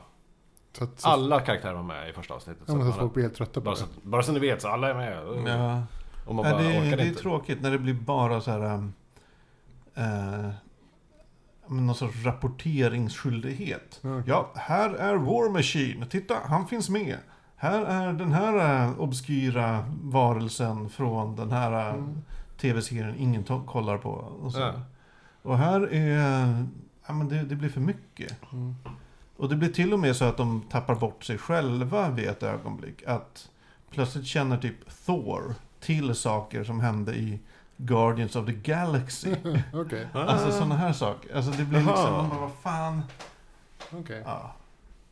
Så att, så, alla karaktärer var med i första avsnittet. ja, så att folk blir helt trötta på bara, det. så, bara så ni vet, så alla är med. ja. Och man Ja, bara det, orkar det är inte. tråkigt när det blir bara så här... men någon sorts rapporteringsskyldighet. Ja, okej. Ja, här är War Machine. Titta, han finns med. Här är den här eh, obskyra varelsen från den här Mm. Tv-serien ingen kollar på. Och, så. Ja. och här är... Ja, men det, det blir för mycket. Mm. Och det blir till och med så att de tappar bort sig själva vid ett ögonblick. Att plötsligt känner typ Thor till saker som hände i Guardians of the Galaxy. Okej, Alltså sådana här saker. Alltså det blir liksom, man bara, vad fan. okej. Ja,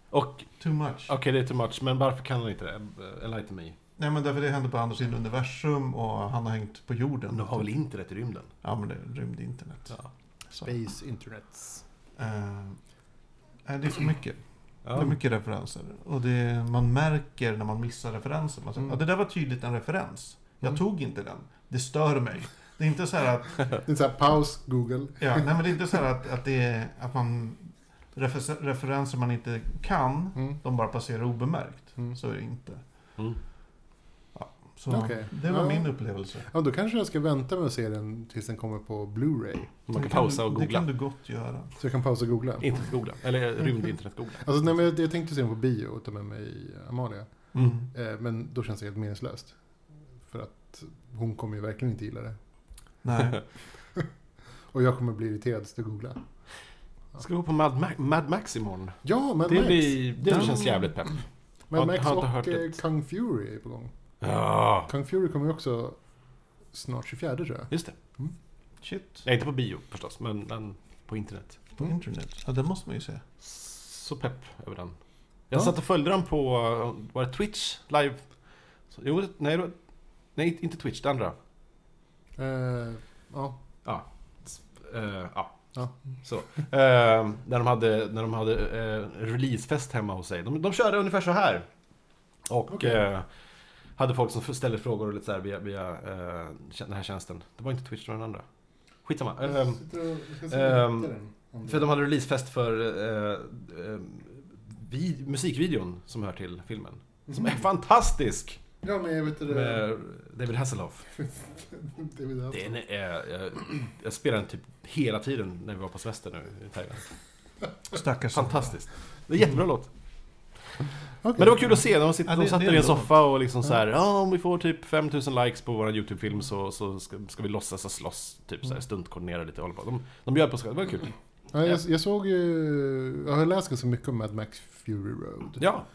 Och, too much. okej det är too much, men varför kan han inte det? Enlighten me. Nej men därför det hände på andra sidan universum och han har hängt på jorden. De har väl internet i rymden? Ja men det är rymdinternet. Ja. Space Internets. Eh, nej, det är för mycket. Det är Ja. mycket referenser. Och det, man märker när man missar referenser. Man säger, Mm. ja, det där var tydligt en referens. Jag Mm. tog inte den. Det stör mig. Det är inte så här att, Det är så här, paus, Google. ja, nej, men det är inte så här att, att, det är, att man refer, referenser man inte kan, Mm. de bara passerar obemärkt. Mm. Så är det inte. Så Okej. det var Ja. min upplevelse. Ja, då kanske jag ska vänta med att se den tills den kommer på Blu-ray. Man Det kan pausa och Det googla. kan du gott göra. Så jag kan pausa och googla. Internetgoogla. Eller rymd-internetgoogla. Alltså, nej, men jag, jag tänkte se den på bio och ta med mig Amalia. Mm. Eh, men då känns det helt meningslöst. För att hon kommer ju verkligen inte gilla det. Nej. Och jag kommer bli irriterad jag googla. Ska vi gå på Mad, Ma- Mad Max imorgon? Ja, Mad Det, Max! blir, det Ja. känns jävligt pepp. Mad Max och eh, det. Kung Fury är på gång. Ja, Kung Fury kommer ju också snart 24 tror jag. just det. Shit. Nej, inte på bio förstås, men, men på internet. På internet. Ja, det måste man ju se. Så pepp över den. Jag Ja. satt och följde den på, var det Twitch live? Så, jo, nej, nej, inte Twitch, det andra. Eh, ja. Eh, ja. Ja. Så. Eh, när de hade, när de hade eh, releasefest hemma hos sig. De, de körde ungefär så här. Och Okej. Hade folk som ställde frågor och lite så här via, via eh, den här tjänsten. Det var inte Twitch, det var den andra. Skitsamma. Eh, ehm, för de hade releasefest för eh, eh, vid, musikvideon som hör till filmen. Som är fantastisk! Ja, men jag vet det. Med David Hasselhoff. det vill jag Den är, jag, jag spelar den typ hela tiden när vi var på semester nu i Thailand. Stackars Fantastiskt. Det är jättebra låt. Okej. Men det var kul att se. De, sitter, Ja, de satt i en soffa och liksom så här, ja om vi får typ 5000 likes på vår YouTube-film så, så ska, ska vi låtsas att slåss. Typ så här stuntkoordinera lite och hålla på. De, de bjöd på sig. Det var kul. Ja, jag, jag såg ju... Jag har läst ganska mycket om Mad Max Fury Road. Ja,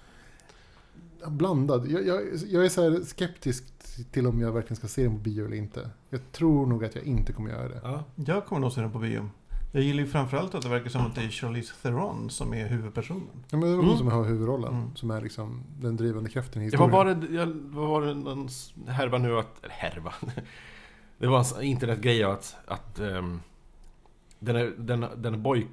Blandad. Jag, jag, jag är så här skeptisk till om jag verkligen ska se den på bio eller inte. Jag tror nog att jag inte kommer göra det. ja. Jag kommer nog se den på bio. Jag gillar ju framförallt att det verkar som att det är Charlize Theron som är huvudpersonen. Ja, men det var Mm. hon som har huvudrollen. Mm. Som är liksom den drivande kraften i Ja, historien. vad var det, jag, vad var det någon härva nu att, eller härva. Det var en internetgrej att, att ehm, den är, den, den är boj,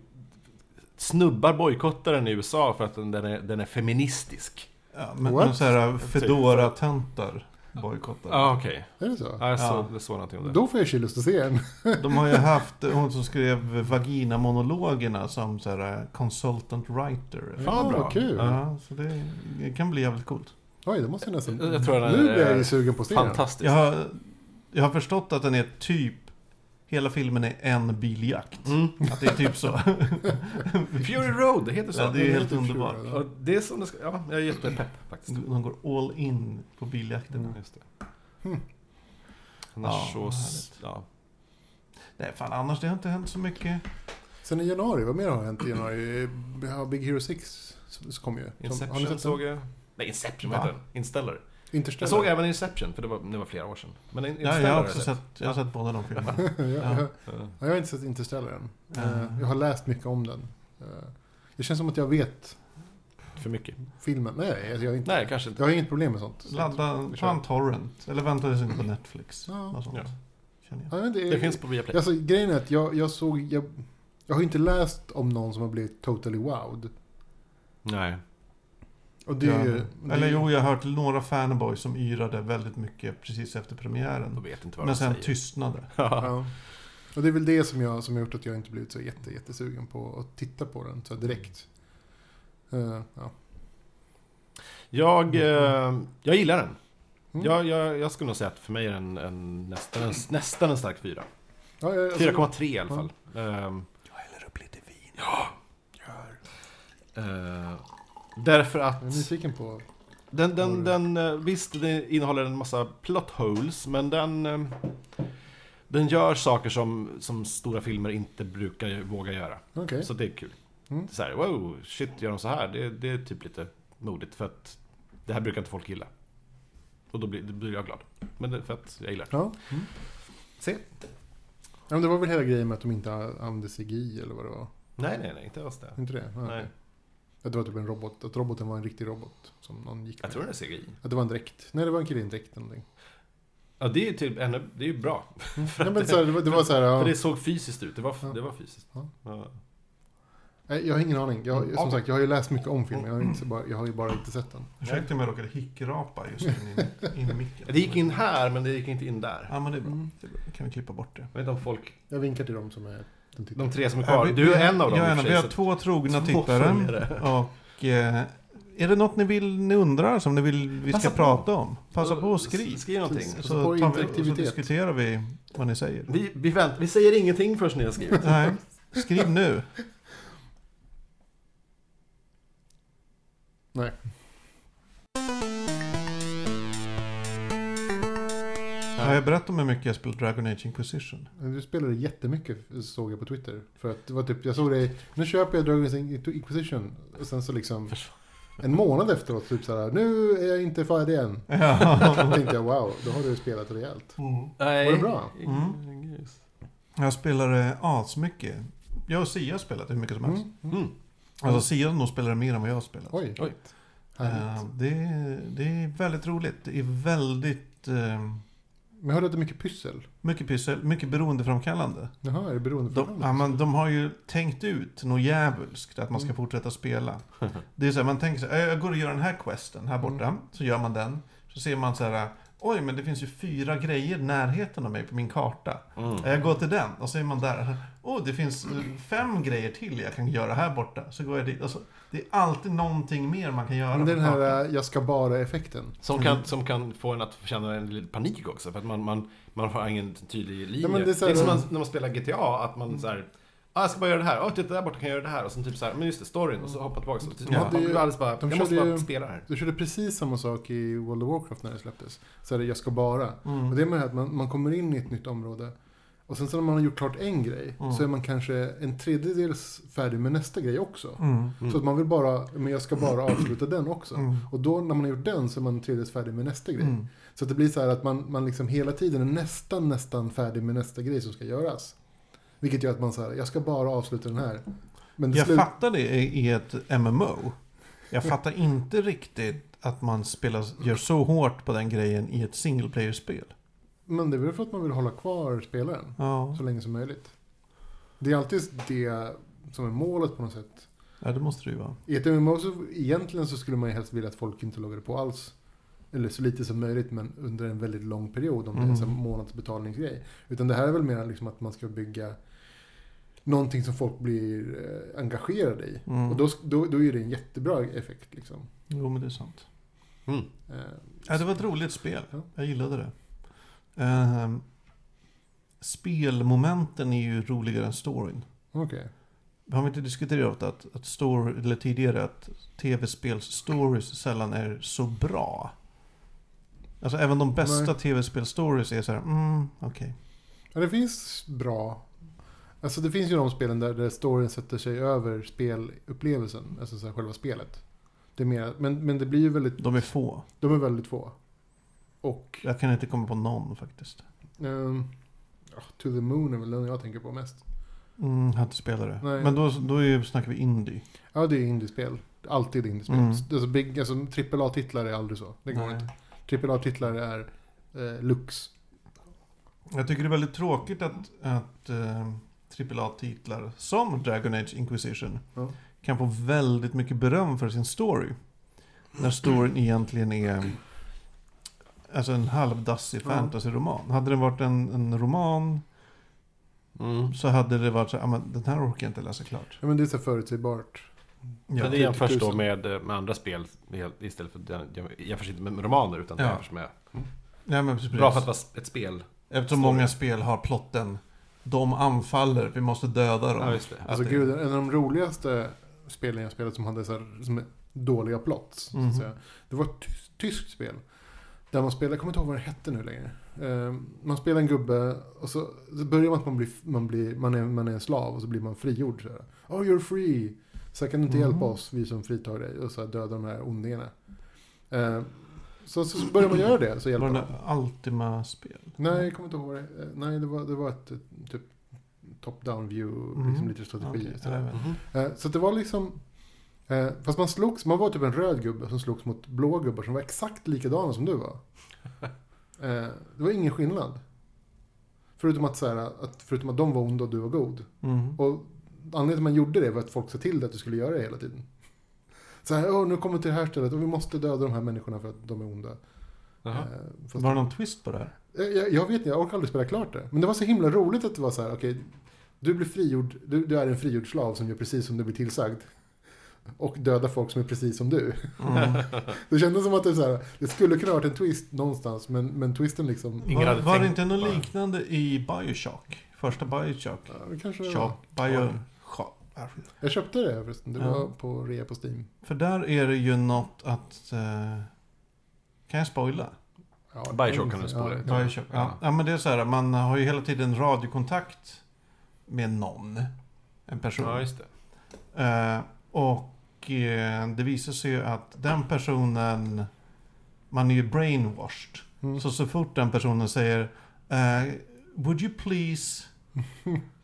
snubbar bojkottar den i USA för att den, den, är, den är feministisk. Ja, men, What? men så här Fedora-töntar bojkottar. Ja, ah, okej. Är det så? Ja, jag såg, Ja. såg någonting om det. Då får jag ju lust att se den. De har ju haft hon som skrev Vagina-monologerna som så här consultant writer. Fan, vad bra. kul. Ja, så det, det kan bli jävligt coolt. Oj, det måste jag nästan... Jag tror den nu är- blir jag ju sugen på att se den. Fantastiskt. Jag har, jag har förstått att den är typ Hela filmen är en biljakt. Mm. Att det är typ så. Fury Road, det heter så. Ja, det är helt heter underbart. Fury Och det är som det ska, ja, jag är jättepepp faktiskt. De går all in på biljakterna. Just det. Hmm. Annars Ja, så, ja. Nej, fan annars det har inte hänt så mycket. Sen i januari, vad mer har hänt i januari? Ja, Big Hero 6 så kom ju. Som- Inception såg jag. Nej, Inception, heter den? Instellar. Interstellar. Jag såg även Inception, för det var, det var flera år sedan. Men Ja, Interstellar jag har också sett, jag har sett båda de filmerna. ja, Ja. jag, Ja. ja, jag har inte sett Interstellar än. Eh, Jag har läst mycket om den. Eh, Det känns som att jag vet För mycket. filmen. Nej, alltså jag, har inte, Nej, kanske inte. jag har inget problem med sånt. Ladda, ta en torrent. Eller vänta tills inte på Netflix. Ja. Sånt. Ja. Jag. Ja, det, Det finns på Viaplay. Alltså, grejen är att jag, jag såg... Jag, jag har inte läst om någon som har blivit totally wowed. Nej. Och det är ju... Ja. Eller ju- jo, jag har hört några fanboys som yrade väldigt mycket precis efter De premiären. vet inte vad Men sen säger. tystnade. Ja. Ja. Och det är väl det som, jag, som har gjort att jag inte blivit så jätte, jättesugen på att titta på den så direkt. Eh, ja. Jag, eh, jag gillar den. Mm. Jag, jag, jag skulle nog säga att för mig är den en, nästan, en, nästan en stark fyra. Ja, jag, alltså, 4,3 i alla ja. fall. Ehm, Jag häller upp lite vin. eh, därför att... Jag är nyfiken på... Den, den, den, eh, visst, det innehåller en massa plot holes, men den... eh, Den gör saker som, som stora filmer inte brukar våga göra. Okej. Så det är kul. Mm. Det är så här, wow, shit, gör de så här? Det, det är typ lite modigt, för att det här brukar inte folk gilla. Och då blir, då blir jag glad. Men det för att jag gillar det. Ja. Mm. Se. ja, men det var väl hela grejen med att de inte använde CGI eller vad det var? Nej, nej, nej, inte alls det. Inte det? Ja, Nej. okej. Att det var typ en robot, att roboten var en riktig robot som någon gick Jag med. tror det är CGI. Att det var en dräkt. Nej, det var en kille i en dräkt eller någonting. Ja, det är ju typ ännu, det är ju bra. Ja, men så här, det, var, det var så här, ja. För det såg fysiskt ut, det var, Ja. det var fysiskt. Ja. Jag har ingen aning. Jag, Ja. som sagt, jag har ju läst mycket om filmen. Jag har, inte, bara, jag har ju bara inte sett den. Ursäkta om jag råkade hickrapa just in i, in i micken. Det gick in här, men det gick inte in där. Ja, men det är bra. Mm. Det är bra. Då kan vi klippa bort det. Jag vet inte om folk, Jag vinkar till dem som är... De tre som är kvar. Ja, Du är en av dem Jag är en Vi har så- två trogna Två tittare. Och eh, är det något ni vill, ni undrar som ni vill vi ska Passa på. prata om? Passa på och skriv. Skriv någonting. Så, på tar vi, och så diskuterar vi vad ni säger. Vi, vi, vänt, vi säger ingenting förrän ni har skrivit. Nej, skriv nu. Nej. Har jag berättat om hur mycket jag spelar Dragon Age Inquisition? Du spelade jättemycket såg jag på Twitter. För att det var typ, jag såg dig, nu köper jag Dragon Age Inquisition. Och sen så liksom en månad efteråt typ såhär, nu är jag inte färdig än. Ja. Då tänkte jag wow, då har du spelat rejält. Nej. Var det bra? Mm. Jag spelade asmycket. Jag och Sia har spelat hur mycket som helst. Mm. Mm. Alltså Sia nog spelat mer än vad jag har spelat. Oj, Oj. Härligt. det, är- det är väldigt roligt. Det är väldigt eh, Men jag hörde att det är mycket pyssel. mycket pyssel, mycket beroendeframkallande. Jaha, är det beroende De, ja, men de har ju tänkt ut något djävulskt att man ska Mm. fortsätta spela. Det är så här, man tänker så här, jag går och gör den här questen här borta. Mm. Så gör man den. Så ser man så här, oj men det finns ju fyra grejer i närheten av mig på min karta. Mm. Jag går till den och så är man där. Åh, det finns eh, fem grejer till jag kan göra här borta. Så går jag dit. Och så, det är alltid någonting mer man kan göra den här äh, jag ska bara-effekten. Som, kan, som kan få en att känna en liten panik också. För att man, man, man har ingen tydlig linje. Ja, det är det, är här- som man, när man spelar GTA, att man så här. Ah, jag ska bara göra det här. Åh, titta där borta kan jag göra det här. Och sen typ så här, men just det, storyn. Och så hoppa tillbaka. Och man, man blir alldeles bara, De jag måste bara ju- spela det här. Du körde precis samma sak i World of Warcraft när det släpptes. Så är det jag ska bara. Mm. Och det är med att man, man kommer in i ett nytt område. Och sen så när man har gjort klart en grej Mm. så är man kanske en tredjedels färdig med nästa grej också. Mm. Så att man vill bara, men jag ska bara avsluta den också. Mm. Och då när man har gjort den så är man en tredjedels färdig med nästa grej. Mm. Så att det blir så här att man, man liksom hela tiden är nästan, nästan färdig med nästa grej som ska göras. Vilket gör att man säger, jag ska bara avsluta den här. Men Jag slut... fattar det i i ett MMO. Jag fattar inte riktigt att man spelar, gör så hårt på den grejen i ett single player-spel. Men det är väl för att man vill hålla kvar spelaren Ja, så länge som möjligt. Det är alltid det som är målet på något sätt. ja, det måste det ju vara. I ett MMO så egentligen så skulle man ju helst vilja att folk inte loggade på alls. Eller så lite som möjligt men under en väldigt lång period om det är en Mm. månadsbetalningsgrej. Utan det här är väl mer liksom att man ska bygga någonting som folk blir eh, engagerade i. Mm. Och då, då, då är det en jättebra effekt liksom. Jo, men det är sant. Mm. Eh, Ja, det var ett roligt spel. Ja. Jag gillade det. Ehm, spelmomenten är ju roligare än storyn. Okej. Har vi inte diskuterat att, att story, eller tidigare att tv-spels stories sällan är så bra? Alltså även de bästa Nej. tv-spel-stories är så här, mm, okej. Ja, det finns bra. Alltså det finns ju de spelen där, där storyn sätter sig över spelupplevelsen. Alltså så själva spelet. Det är mer, men, men det blir ju väldigt, De är få. de är väldigt få. Och Jag kan inte komma på någon faktiskt. ja, To the Moon är väl den jag tänker på mest. Mm, jag har inte spelat det. Nej. Men då, då är, snackar vi indie. Ja, det är indiespel. Alltid indiespel. Mm. Alltså, big, alltså, AAA-titlar är aldrig så. Det går Nej. inte. AAA-titlar är eh, lux. Jag tycker det är väldigt tråkigt att, att eh, AAA-titlar som Dragon Age Inquisition Ja. kan få väldigt mycket beröm för sin story. När storyn egentligen är alltså en halvdassig Ja. fantasy-roman. Hade det varit en, en roman Mm. så hade det varit så här, "Ah, men den här orkar jag inte läsa klart. Ja, men det är så förutsägbart. Ja. Men det jämförs då med, eh, med andra spel istället för den, jämförs inte med romaner utan det Ja. jämförs med... Nej, men precis. Bra för att vara ett spel. Eftersom story. många spel har plotten De anfaller, vi måste döda dem. Ja, just det. Att Alltså det- gud, en av de roligaste spelen jag spelat som hade så här, som dåliga plots. Så att säga. Det var ett tys- tyskt spel. Där man spelar, jag kommer inte ihåg vad det hette nu längre. Eh, man spelar en gubbe och så, så börjar man att man blir, man, blir, man, är, man är en slav och så blir man frigjord. Så här. Oh you're free! Så här, kan du inte Mhm. hjälpa oss, vi som fritar dig. Och så här, döda de här ondingarna. Eh, så, så börjar man göra det, så hjälper Var det Ultima-spel? Nej, jag kommer inte ihåg vad det eh, Nej, det var, det var ett typ top-down view, Mm. liksom lite strategi. Jag vet. Mhm. Eh, Så det var liksom... Eh, fast man slogs, man var typ en röd gubbe som slogs mot blå gubbar som var exakt likadana som du var. Eh, det var ingen skillnad. Förutom att, så här, att, förutom att de var onda och du var god. Mm. Och anledningen till att man gjorde det var att folk sa till dig att du skulle göra det hela tiden. Så här, Åh, nu kommer vi till det här stället och vi måste döda de här människorna för att de är onda. Eh, Var det någon twist på det här? Eh, jag, jag vet inte, jag orkar aldrig spela klart det. Men det var så himla roligt att det var så här, okej, du blir frigjord, du, du är en frigjord slav som gör precis som du blir tillsagd. Och döda folk som är precis som du. Mm. Det kändes som att det, så här, det skulle kunna varit en twist någonstans, men, men twisten liksom... Ingen Var, var det inte något liknande i Bioshock? Första Bioshock? Ja, det kanske det. Shock, Bioshock. Jag köpte det förresten, det Ja. var på rea på Steam. För där är det ju något att... Eh, kan jag spoila? Ja, Bioshock kan du ja, spoila. ja. Bioshock. Ja. Ja. ja, men det är så här, man har ju hela tiden radiokontakt med någon. En person. Ja, just det. Eh, och eh, det visar sig ju att den personen, man är ju brainwashed. Mm. Så så fort den personen säger eh, Would you please?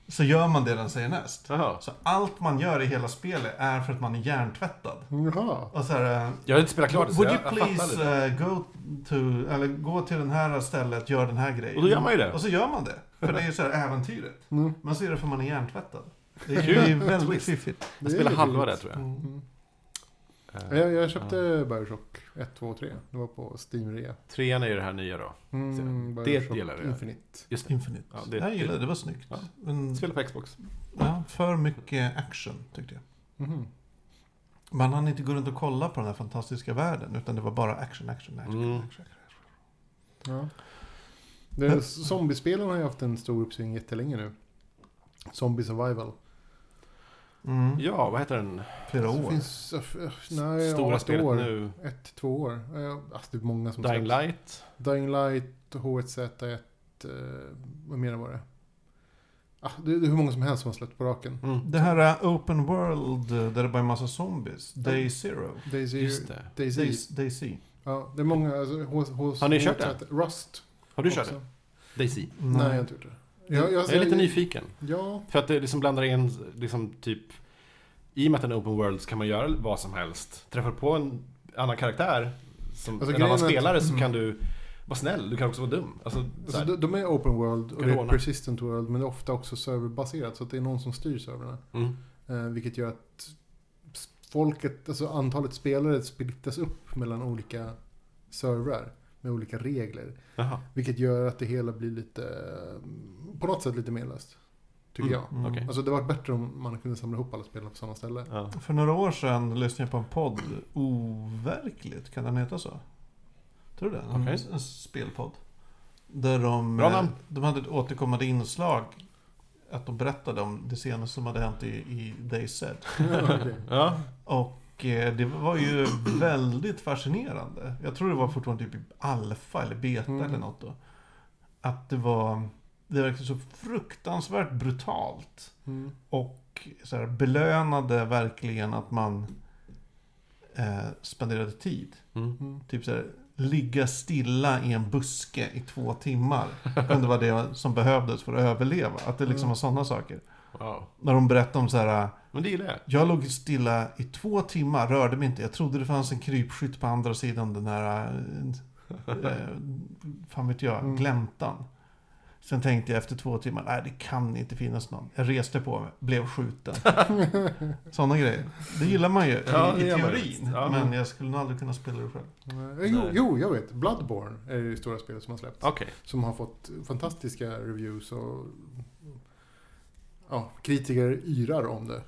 Så gör man det den säger näst. Jaha. Så allt man gör i hela spelet är för att man är hjärntvättad. Jaha. Och så här, eh, Jag har inte spelat klart det, så Would jag, you jag fattar please lite. eh, go to, eller gå till den här stället, gör den här grejen. Och då gör man ju det. Och så gör man det. För det är ju så här äventyret. Mm. Man ser det för man är hjärntvättad. Det är, Kul. det är väldigt fiffigt. Det Jag lite halva det, tror jag. Mm. Eh, Jag, jag köpte Bioshock 1, 2 och 3. Det var på Steam-rea. Trean är ju det här nya då. Mm, Det gillar jag. Infinite. Just det. Infinite. Ja, det- jag gillade det, det var snyggt. Ja. Men, Spela på Xbox. ja, för mycket action, tyckte jag. Mhm. Man hann inte gå runt och kolla på den här fantastiska världen, utan det var bara action, action, action. Mm. action, action. Ja. Det, zombiespelen har ju haft en stor uppsving jättelänge nu. Zombie Survival. Mm. Ja, vad heter den? Flera Det år. finns, nej, Stora ja, ett spelet år. nu. Ett, två år. Alltså det är många som Dying släpps. Light. Dying Light, H1Z1, eh, vad mer var det? Ah, det är hur många som helst som har släppt på raken. Mm. Det här är Open World, eh, där det bara är en massa zombies. Day Zero. Daisy, Just det. Daisy. Days, Daisy. Ja, det är många. Alltså, hos, hos, Har ni kört H1Z1. Rust. Har du kört också. det? Daisy. Nej, jag har inte gjort det. Jag, jag, är lite nyfiken. Ja, För att det liksom blandar in, liksom typ... I och med att den är open world så kan man göra vad som helst. Träffar på en annan karaktär, som Alltså, en annan är att- spelare, så mm. kan du vara snäll. Du kan också vara dum. Alltså, så alltså, de, de är open world och det är persistent world. Men det är ofta också serverbaserat. Så att det är någon som styr servrarna. Mm. Eh, vilket gör att folket, alltså antalet spelare splittas upp mellan olika servrar. Med olika regler. Jaha. Vilket gör att det hela blir lite, på något sätt lite menlöst. Tycker Mm, jag. Mm. okej. Alltså det var bättre om man kunde samla ihop alla spelarna på samma ställe. Ja. För några år sedan lyssnade jag på en podd, Overkligt, kan den heta så? Tror du det? En, Okej. en spelpodd. Där de, Bra eh, namn. de hade ett återkommande inslag. Att de berättade om det senaste som hade hänt i, i Day Said. Ja. Och det var ju väldigt fascinerande. Jag tror det var fortfarande typ i alfa eller beta Mm. eller något då. Att det var, det verkade så fruktansvärt brutalt. Mm. Och så här, belönade verkligen att man eh, spenderade tid. Mm. Mm. Typ så här, ligga stilla i en buske i två timmar. kunde vara det som behövdes för att överleva. Att det liksom Mm. var sådana saker. Wow. När de berättade om så här, Men det gillar jag. jag låg stilla i två timmar, rörde mig inte. Jag trodde det fanns en krypskytt på andra sidan den här, eh, eh, fan vet jag, Mm. gläntan. Sen tänkte jag efter två timmar, nej det kan inte finnas någon. Jag reste på mig, blev skjuten. Sådana grejer. Det gillar man ju Ja, i, det i teorin. Ja. Men jag skulle nog aldrig kunna spela det själv. Eh, Jo, jo, jag vet. Bloodborne är det stora spelet som har släppts. Okej. Som har fått fantastiska reviews och ja, kritiker yrar om det.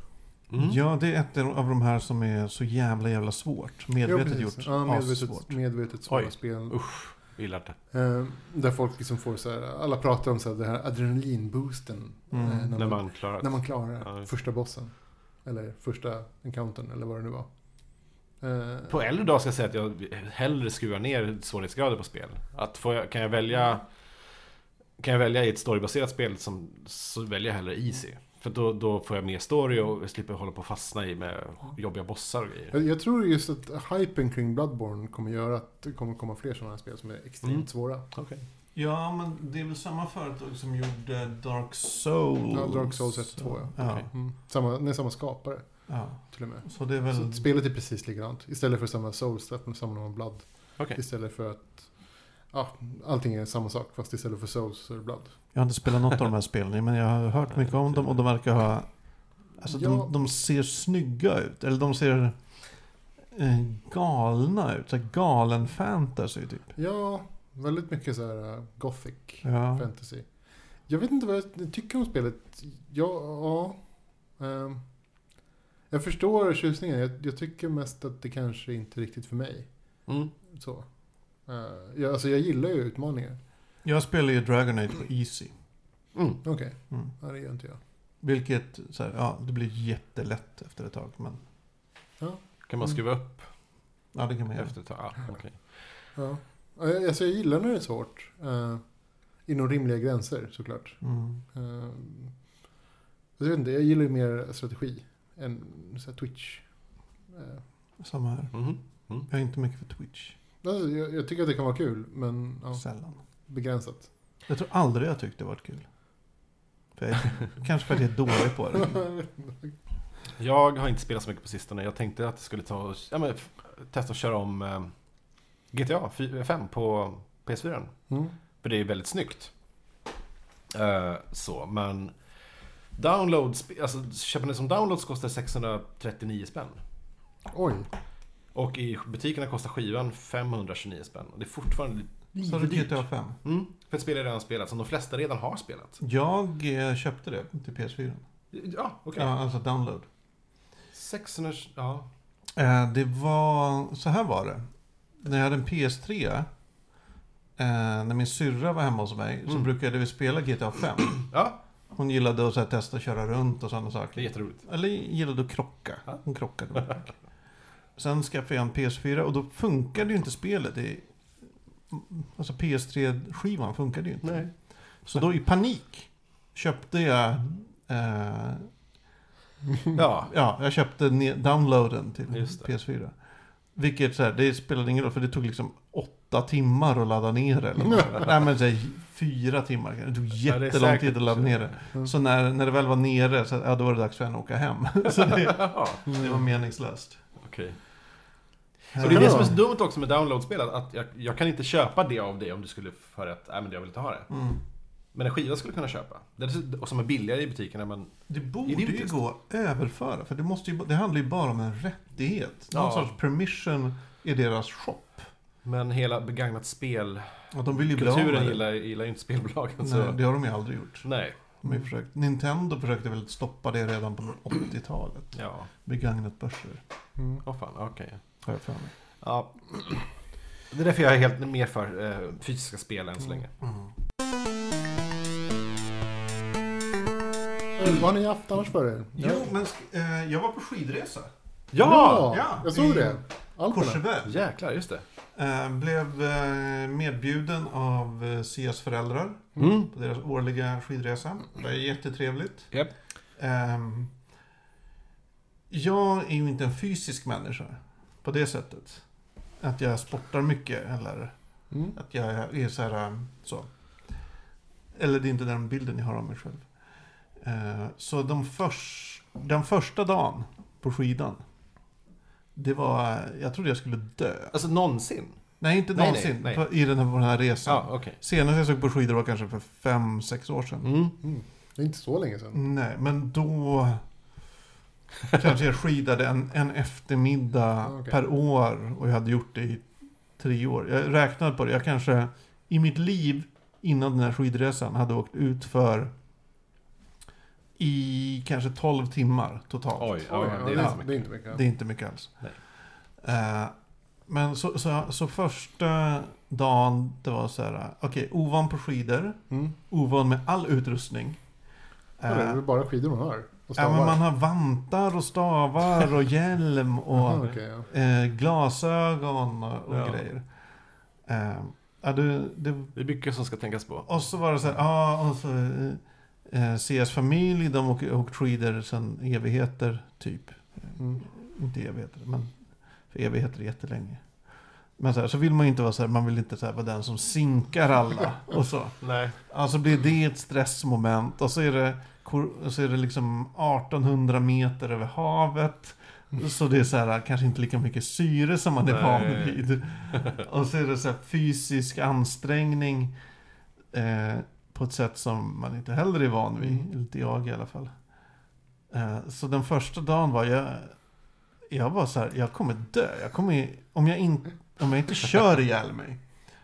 Mm. Ja, det är ett av de här som är så jävla jävla svårt. Medvetet ja, gjort. Ja, medvetet, medvetet svåra Oj. spel. Usch, gillar det. Eh, där folk liksom får så här, alla pratar om så här, det här adrenalinboosten. Mm. eh, när, När man, man klarar när man klarar Ja. första bossen. Eller första encountern eller vad det nu var. Eh, På äldre dag ska jag säga att jag hellre skruvar ner svårighetsgrader på spel. Att får jag, kan jag välja Kan jag välja i ett storybaserat spel som, så väljer jag hellre easy. För då, då får jag mer story och slipper hålla på och fastna i med jobbiga bossar och grejer. Jag, jag tror just att hypen kring Bloodborne kommer göra att det kommer komma fler sådana här spel som är extremt Mm. svåra. Okej. Ja, men det är väl samma företag som gjorde Dark Souls? Ja, Dark Souls 1 och 2, ja. Ja. Mm. Samma, nej, samma skapare ja. till och med. Så det är väl... Så spelet är precis likadant. Istället för att samla Souls så samlar man Blood. Okej. Istället för att ja, allting är samma sak fast istället för Souls så är det Blood. Jag har inte spelat något av de här spelen, men jag har hört mycket om dem och de verkar ha... Alltså Ja. de, de ser snygga ut, eller de ser eh, galna ut. Så galen fantasy typ. Ja, väldigt mycket så här uh, gothic Ja. fantasy. Jag vet inte vad jag tycker om spelet. Ja, ja. ehm, Jag förstår tjusningen. Jag, jag tycker mest att det kanske inte är riktigt för mig. Mm. Så. Uh, jag, alltså jag gillar ju utmaningar. Jag spelar ju Dragon Age på Easy. Mm. Okej, Mm. ja, det gör inte jag. Vilket, så här, ja, det blir jättelätt efter ett tag. Men Kan man skruva upp ja, det kan man göra. efter ett tag? Ja, okej. Ja. Ja, jag- Alltså jag gillar när det är svårt. Uh, inom rimliga gränser såklart. Mm. Uh, jag vet inte, jag gillar ju mer strategi än så här, Twitch. Uh, Samma här. Mhm. Jag är inte mycket för Twitch. Alltså, jag, jag tycker att det kan vara kul, men ja, Sällan. begränsat. Jag tror aldrig jag tyckte det varit kul. För jag, kanske för att jag är dålig på det. Jag har inte spelat så mycket på sistone. Jag tänkte att jag skulle ta och, ja, men, testa att köra om eh, GTA 5 på PS4. Mm. För det är väldigt snyggt. Eh, så, men downloads, alltså köper ni som downloads kostar 639 spänn. Oj, Och i butikerna kostar skivan 529 spänn. Och det är fortfarande lite Så du dyrt. GTA 5? Mm, för ett spel jag redan spelat, som de flesta redan har spelat. Jag eh, köpte det till PS4. Ja, okej. Ja, alltså download. 600, ja. Eh, det var, så här var det. När jag hade en PS3, eh, när min syrra var hemma hos mig, så Mm. brukade vi spela GTA 5. Ja, Hon gillade att så här, testa att köra runt och sådana det är saker. jätteroligt. Eller gillade att krocka. Hon krockade mycket. Sen skaffade jag en PS4 och då funkade ju inte spelet. Det, alltså PS3-skivan funkade ju inte. Nej. Så då i panik köpte jag eh, Ja, Ja, jag köpte downloaden till Just det. PS4. Vilket så här, det spelade ingen roll för det tog liksom åtta timmar att ladda ner det. Eller något. Nej men så här, fyra timmar. Det tog jättelång tid att ladda ner det. Mm. Så när, när det väl var nere, så, ja, då var det dags för henne att åka hem. så det, det var meningslöst. okej. Eh, Och det är det som är så dumt också med downloadspel, att jag, jag kan inte köpa det av dig om du skulle för att, nej men jag vill inte ha det. Mm. Men en skiva skulle kunna köpa. Och som är billigare i butikerna, men Det borde ju gå att överföra, för det, måste ju, det handlar ju bara om en rättighet. Någon Ja. sorts permission i deras shop. Men hela begagnat spel Och de vill ju Kulturen gillar, gillar ju inte spelbolagen Nej, så... det har de ju aldrig gjort. Nej. De har försökt. Nintendo försökte väl stoppa det redan på 80-talet. Ja. Begagnat börser, Mm. Åh fan, okej. Har jag för mig. Ja. Det är därför jag är helt mer för eh, fysiska spel än så länge. Eh, Vad har ni haft annars för er? Jo, men sk- eh, jag var på skidresa. Ja, Ja, jag såg i- det. Alperna. Courchevel. Jäklar, just det. Eh, blev eh, medbjuden av eh, Sias föräldrar Mm. på deras årliga skidresa. Det var jättetrevligt. Japp. Ehm, jag är ju inte en fysisk människa på det sättet. Att jag sportar mycket eller Mm. att jag är så här um, så. Eller det är inte den bilden jag har av mig själv. Eh, så de förs, den första dagen på skidan. Det var, jag trodde jag skulle dö. Alltså någonsin? Nej, inte Nej, någonsin. nej, nej. På, I den här, på den här resan. Ja, okej. Senast jag såg på skidor var kanske för fem sex år sedan. Mm. Mm. Det är inte så länge sedan. Nej, men då kanske jag skidade en, en eftermiddag Ah, okej. per år och jag hade gjort det i tre år. Jag räknade på det. Jag kanske i mitt liv innan den här skidresan hade åkt ut för i kanske 12 timmar totalt. Oj, ja, Oj, det är ja, inte det är mycket. inte mycket. Det är inte mycket alls. Eh, men så, så, så första dagen, det var så här, okej, ovan på skidor, Mm. ovan med all utrustning. Ja, det är Eh, väl bara skidor man har? Och Ja, men man har vantar och stavar och hjälm och Aha, okej, ja. eh, glasögon och, och Ja. grejer. Eh, ja, det, det, Det är mycket som ska tänkas på. och så var det så här, ja, och så eh, CS familj, de har åkt- skidor sedan evigheter, typ. Mm. Inte evigheter, men för evigheter är jättelänge. Men så, här, så vill man ju inte vara så här, man vill inte så här, vara den som sinkar alla och så. Nej. Alltså blir det ett stressmoment och så är det, så är det liksom 1800 meter över havet. Så det är så här, kanske inte lika mycket syre som man är van vid. Och så är det så här fysisk ansträngning eh, på ett sätt som man inte heller är van vid. Mm. Inte jag i alla fall. Eh, så den första dagen var jag, jag var så här, jag kommer dö. Jag kommer, om, jag in, om jag inte kör ihjäl mig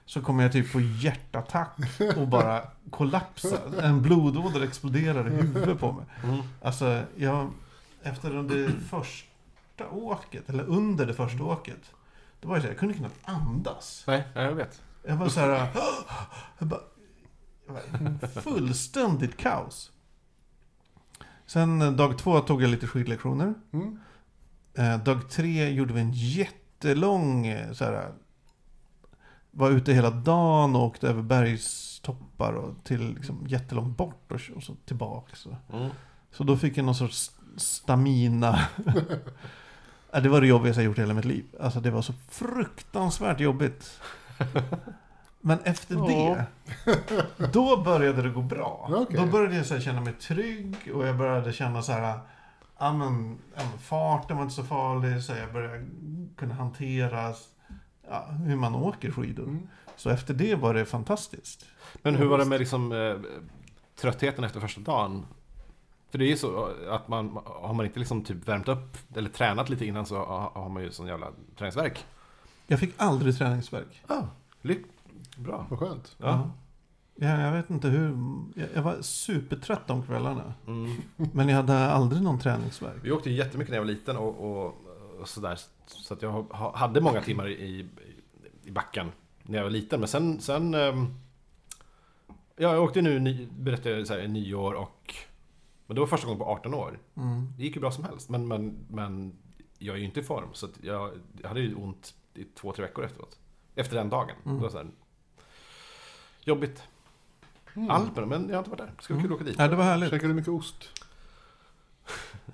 så kommer jag typ få hjärtattack och bara kollapsa. En blodåder exploderar i huvudet på mig. Mm. Alltså, jag... efter det första åket, eller under det första åket. Då var jag så här, jag kunde knappt andas. Nej, ja, jag vet. Jag var så här... Jag bara, jag var fullständigt kaos. Sen eh, dag två tog jag lite skidlektioner. Mm. Eh, dag tre gjorde vi en jättelång eh, så här, Var ute hela dagen och åkte över bergstoppar och till liksom, jättelångt bort och, och så tillbaka. Så. Mm. så då fick jag någon sorts stamina. Ja, det var det jobbigaste jag gjort i hela mitt liv. Alltså det var så fruktansvärt jobbigt. Men efter Ja. det, då började det gå bra. Okej. Då började jag så känna mig trygg och jag började känna så här, ja men, ja, men farten var inte så farlig, så jag började kunna hantera ja, hur man åker skidor. Mm. Så efter det var det fantastiskt. Men hur var det med liksom, eh, tröttheten efter första dagen? För det är ju så att man, har man inte liksom typ värmt upp eller tränat lite innan så har man ju sån jävla träningsvärk. Jag fick aldrig träningsvärk. Ah, lyck, bra. Vad skönt. Ja. Ja, jag vet inte hur. Jag, jag var supertrött de kvällarna. Mm. Men jag hade aldrig någon träningsvärk. Vi åkte jättemycket när jag var liten och, och, och sådär. Så att jag ha- hade många timmar i, i backen när jag var liten. Men sen... sen ehm, ja, jag åkte nu, berättade jag, så här, i nyår och... Men det var första gången på 18 år. Mm. Det gick ju bra som helst. Men, men, men jag är ju inte i form. Så att jag, jag hade ju ont i två, tre veckor efteråt. Efter den dagen. Mm. Det var så här, jobbigt. Mm. Alperna, men jag har inte varit där. Ska vara kul att åka dit. Ja, det var härligt. Käkade du mycket ost?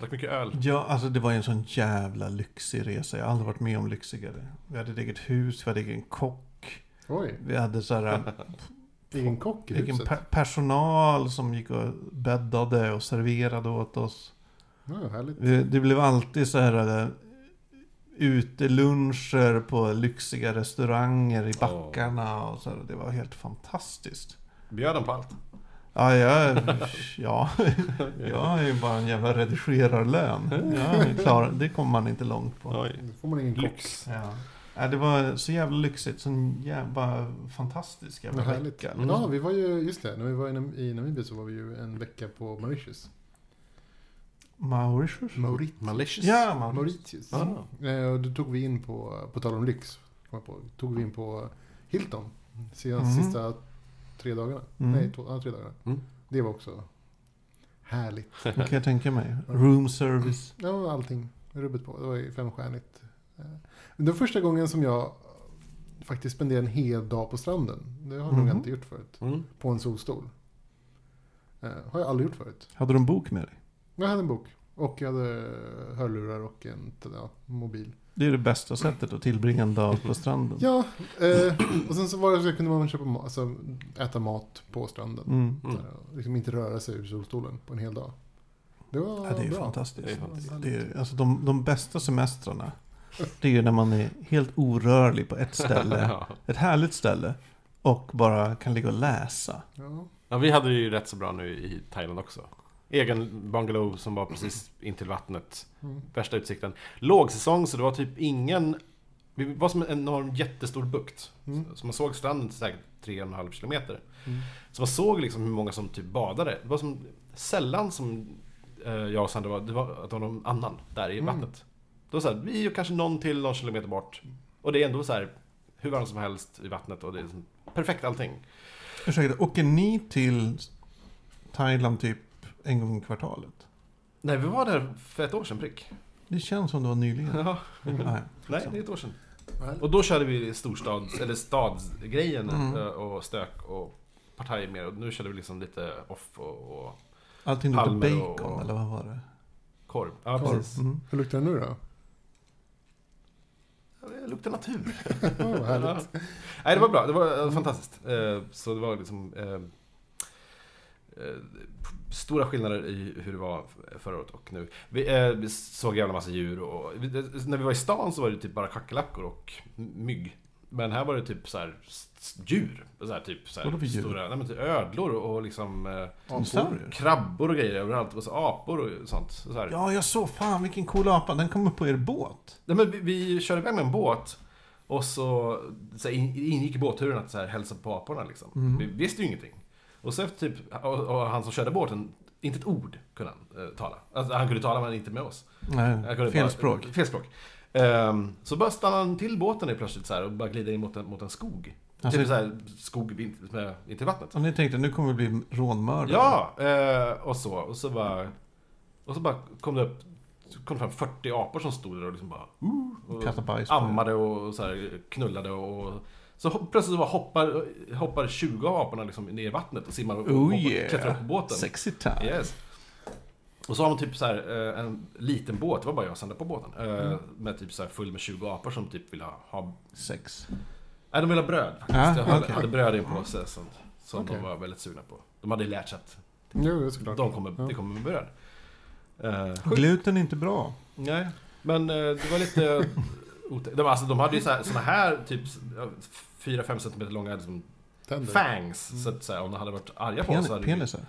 Drack mycket öl. Ja, alltså det var en sån jävla lyxig resa. Jag har aldrig varit med om lyxigare. Vi hade ett eget hus, vi hade egen kock. Oj, Vi hade så här, egen kock i egen huset. per- personal som gick och bäddade och serverade åt oss. Ja, härligt. Vi- Det blev alltid så här eh, uteluncher på lyxiga restauranger i backarna. Och så här. Det var helt fantastiskt. Bjöd de på allt? Ja, jag, ja, jag är ju bara en jävla redigerarlön. Jag klar, det kommer man inte långt på. Oj. Då får man ingen. Lyx. Ja. Ja, det var så jävla lyxigt. Så jävla fantastisk jävla härligt. vecka. Mm. Ja, vi var ju, just det, när vi var i Nam- i Namibia så var vi ju en vecka på Mauritius. Mauritius? Mauritius. Malicious? Ja, Mauritius. Mauritius. Ah. Eh, och då tog vi in på, på tal om lyx, på, tog vi in på Hilton. Sista, Mhm. sista tre dagarna. Mm. Nej, två, ja, tre dagarna. Mm. Det var också härligt. Det kan jag tänka mig. Room service. Ja, allting. Rubbet på. Det var ju femstjärnigt. Eh, det var första gången som jag faktiskt spenderade en hel dag på stranden. Det har jag nog Mhm. inte gjort förut. Mm. På en solstol. Eh, har jag aldrig gjort förut. Hade du en bok med dig? Jag hade en bok. Och jag hade hörlurar och en ja, mobil. Det är det bästa sättet att tillbringa en dag på stranden. Ja, eh, och sen så var det så kunde man köpa mat, alltså äta mat på stranden. Mm. Där, och liksom inte röra sig ur solstolen på en hel dag. Det var Ja, det är bra. fantastiskt. Det är fantastiskt. Det är, alltså de, de bästa semestrarna, det är ju när man är helt orörlig på ett ställe. Ja. Ett härligt ställe. Och bara kan ligga och läsa. Ja. ja, vi hade det ju rätt så bra nu i Thailand också. Egen bungalow som var precis intill vattnet. Mm. Värsta utsikten. Lågsäsong så det var typ ingen... Vi var som en enorm jättestor bukt. Mm. Så man såg stranden säkert 3,5 kilometer. Mm. Så man såg liksom hur många som typ badade. Det var som sällan som eh, jag och Sandra var, det var att det var någon annan där i Mm. vattnet. Det var så här, vi är kanske någon till någon kilometer bort. Och det är ändå så här hur varmt som helst i vattnet och det är liksom perfekt allting. Ursäkta, åker ni till Thailand typ en gång i kvartalet? Nej, vi var där för ett år sedan prick. Det känns som det var nyligen. Ja. Nej. Nej, det är ett år sedan. Och då körde vi storstads, eller stadsgrejen Mm. eh, och stök och partaj mer. Och nu körde vi liksom lite off och, och Allting luktar Palmer bacon, och- eller vad var det? korv. Ja, Korv. precis. Mm. Hur luktar det nu då? Det luktar natur. Vad härligt. Ja. Nej, det var bra. Det var eh, fantastiskt. Eh, Så det var liksom... eh, Stora skillnader i hur det var förra året och nu. Vi, eh, vi såg jävla massa djur och... vi- När vi var i stan så var det typ bara kackerlackor och mygg. Men här var det typ så här djur. Så här, typ så här stora... Nej, men typ ödlor och liksom... eh? Krabbor och grejer överallt. Och så apor och sånt. Så här. Ja, jag såg fan vilken cool apa. Den kom upp på er båt. Nej, men vi, vi körde iväg med en båt och så, så här, in- ingick i båtturen att så här, hälsa på aporna liksom. Mm. Vi visste ju ingenting. Och så efter typ, och, och han som körde båten inte ett ord kunde han eh, tala. Alltså, han kunde tala men inte med oss. Nej, fel språk. Fel språk. Ehm, så bara stannade han till båten helt plötsligt så här, och bara glider in mot en, mot en skog. Alltså- typ så här, skog in, med, in till vattnet. Och ni tänkte, nu kommer vi bli rånmördare. Ja, eh, och så. Och så bara, och så bara kom det upp kom fram 40 apor som stod där och liksom bara... Uh, och ammade och så här, knullade och... Så plötsligt så bara hoppar, hoppar 20 av aporna liksom ner i vattnet och simmar och Oh hoppar, yeah. klättrar upp på båten. Sexy time. Yes. Och så har man typ så här, eh, en liten båt, det var bara jag Sandra på båten. eh, Mm. Med typ så här full med 20 apor som typ ville ha... ha Sex. nej, de ville ha bröd faktiskt. Ja, de hade, hade bröd i en påse som, som Okej. de var väldigt sugna på. De hade lärt sig att Jo, det de kommer, Ja. det kommer med bröd. Eh, Gluten är inte bra. nej, men det var lite... de, alltså, de hade ju så här, såna här typ 4-5 cm långa liksom, Tänder. fangs. Så att säga, om de hade varit arga på oss Pen så hade penisar.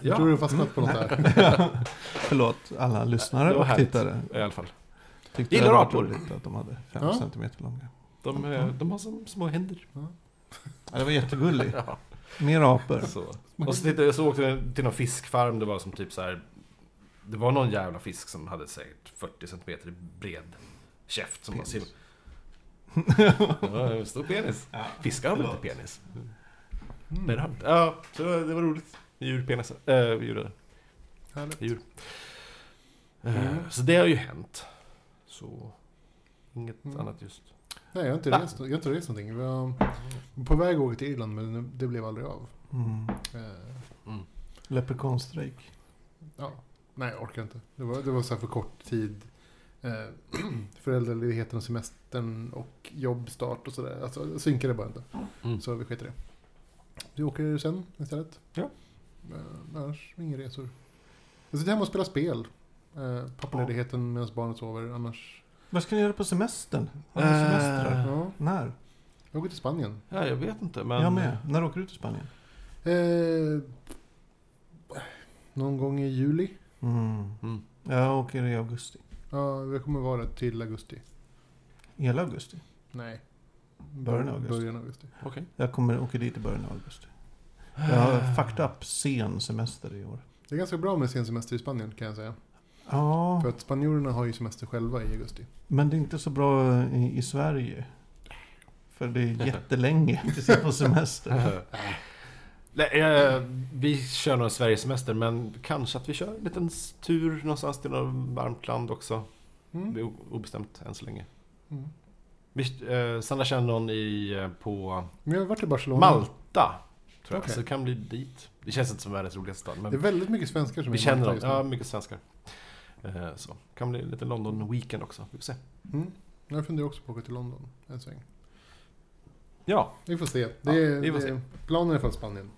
Jag tror du har fastnat på något där. Förlåt alla lyssnare och tittare. I alla fall. Tyckte Gillar det var roligt att de hade fem Ja. centimeter långa. De, de har som små händer. Ja, det var jättegulligt. Ja. Mer apor. Så. Och så, tittade, så åkte vi till någon fiskfarm, det var som typ så här. Det var någon jävla fisk som hade säkert 40 cm bred käft som var. Ja, stor penis. Ja. Fiskar har väl inte penis? Mm. Nej, det har de inte. Ja, så det var roligt. Djurpenisar. Äh, djur. Härligt. djur. Eh, Mm. Så det har ju hänt. Så inget Mm. annat just. Nej, jag har inte Va? rest, jag har inte rest någonting. Vi var på väg att åka till Irland, men det blev aldrig av. Mm. Eh, Leprechaunstrejk. ja. Nej, jag orkar inte. Det var, det var så här för kort tid. Eh, föräldraledigheten och semestern och jobbstart och sådär. Alltså, det synkade bara inte. Mm. Så vi sket i det. Vi åker sen istället. Ja. Eh, annars inga resor. Jag sitter hemma och spelar spel. Eh, pappaledigheten medan barnet sover. Annars... Vad ska ni göra på semestern? Har ni semestrar? Ja, När? jag åker till Spanien. Ja, jag vet inte men... Jag med. När åker du till Spanien? Eh, någon gång i juli. Mm. Mm. Jag åker i augusti. Ja, jag kommer vara till augusti. Hela augusti. Nej. Början av augusti. Början av augusti. Okej. Jag kommer åka dit i början av augusti. Jag har fucked up sen semester i år. Det är ganska bra med sen semester i Spanien kan jag säga. Ja, För att spanjorerna har ju semester själva i augusti. men det är inte så bra i, i Sverige. För det är jättelänge tills jag får semester. Nej, eh, vi kör en Sverigesemester, men kanske att vi kör en liten tur någonstans till något varmt land också. Det Mm. är o- obestämt än så länge. Mm. Vi, eh, Sandra känner någon i, eh, på Men jag har varit i Barcelona. Malta. Tror jag. Okej. Så det kan bli dit. Det känns inte som världens roligaste stad, Det är men väldigt mycket svenskar som vi är känner dem. Ja, mycket svenskar. Eh, så. Kan bli lite London-weekend också. Vi får se. Mm. Jag funderar också på att åka till London en sväng. Ja, Vi får se. Det Ja, vi får det är, planen är från Spanien.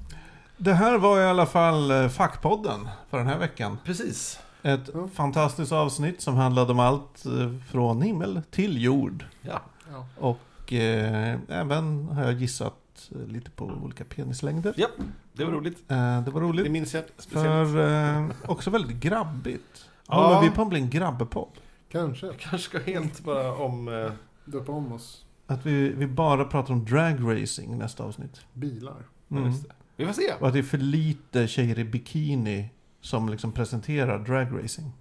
Det här var i alla fall eh, Fackpodden för den här veckan. precis. Ett Ja. fantastiskt avsnitt som handlade om allt eh, från himmel till jord. Ja. Ja. Och eh, även har jag gissat eh, lite på olika penislängder. ja, det var roligt. Eh, det var Det roligt. minns jag speciellt. För eh, också väldigt grabbigt. Ja. Håller vi på att bli en grabbepodd? Kanske. Jag kanske ska helt bara om... Eh, Döpa om oss. Att vi, vi bara pratar om dragracing nästa avsnitt. Bilar. ja, Mm. just det. Vi får se. Och att det är för lite tjejer i bikini som liksom presenterar dragracing.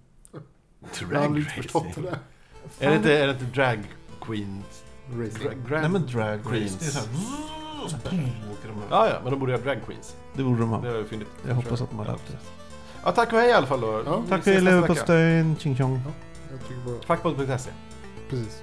Jag har aldrig förstått det där. Är det inte, är det inte drag queen? Racing. Dra, drag, Nej men drag Queens. Det är så här, och så boom, åker de över. Ja, ja, men de borde göra drag queens. Det borde de Det ha. är fyndigt. Jag hoppas att de har Ja, lärt det. Ja, tack och hej i alla fall då. Ja, Tack nästa vecka. leverpastejen, tjing tjong. På... Fackpodd.se Precis.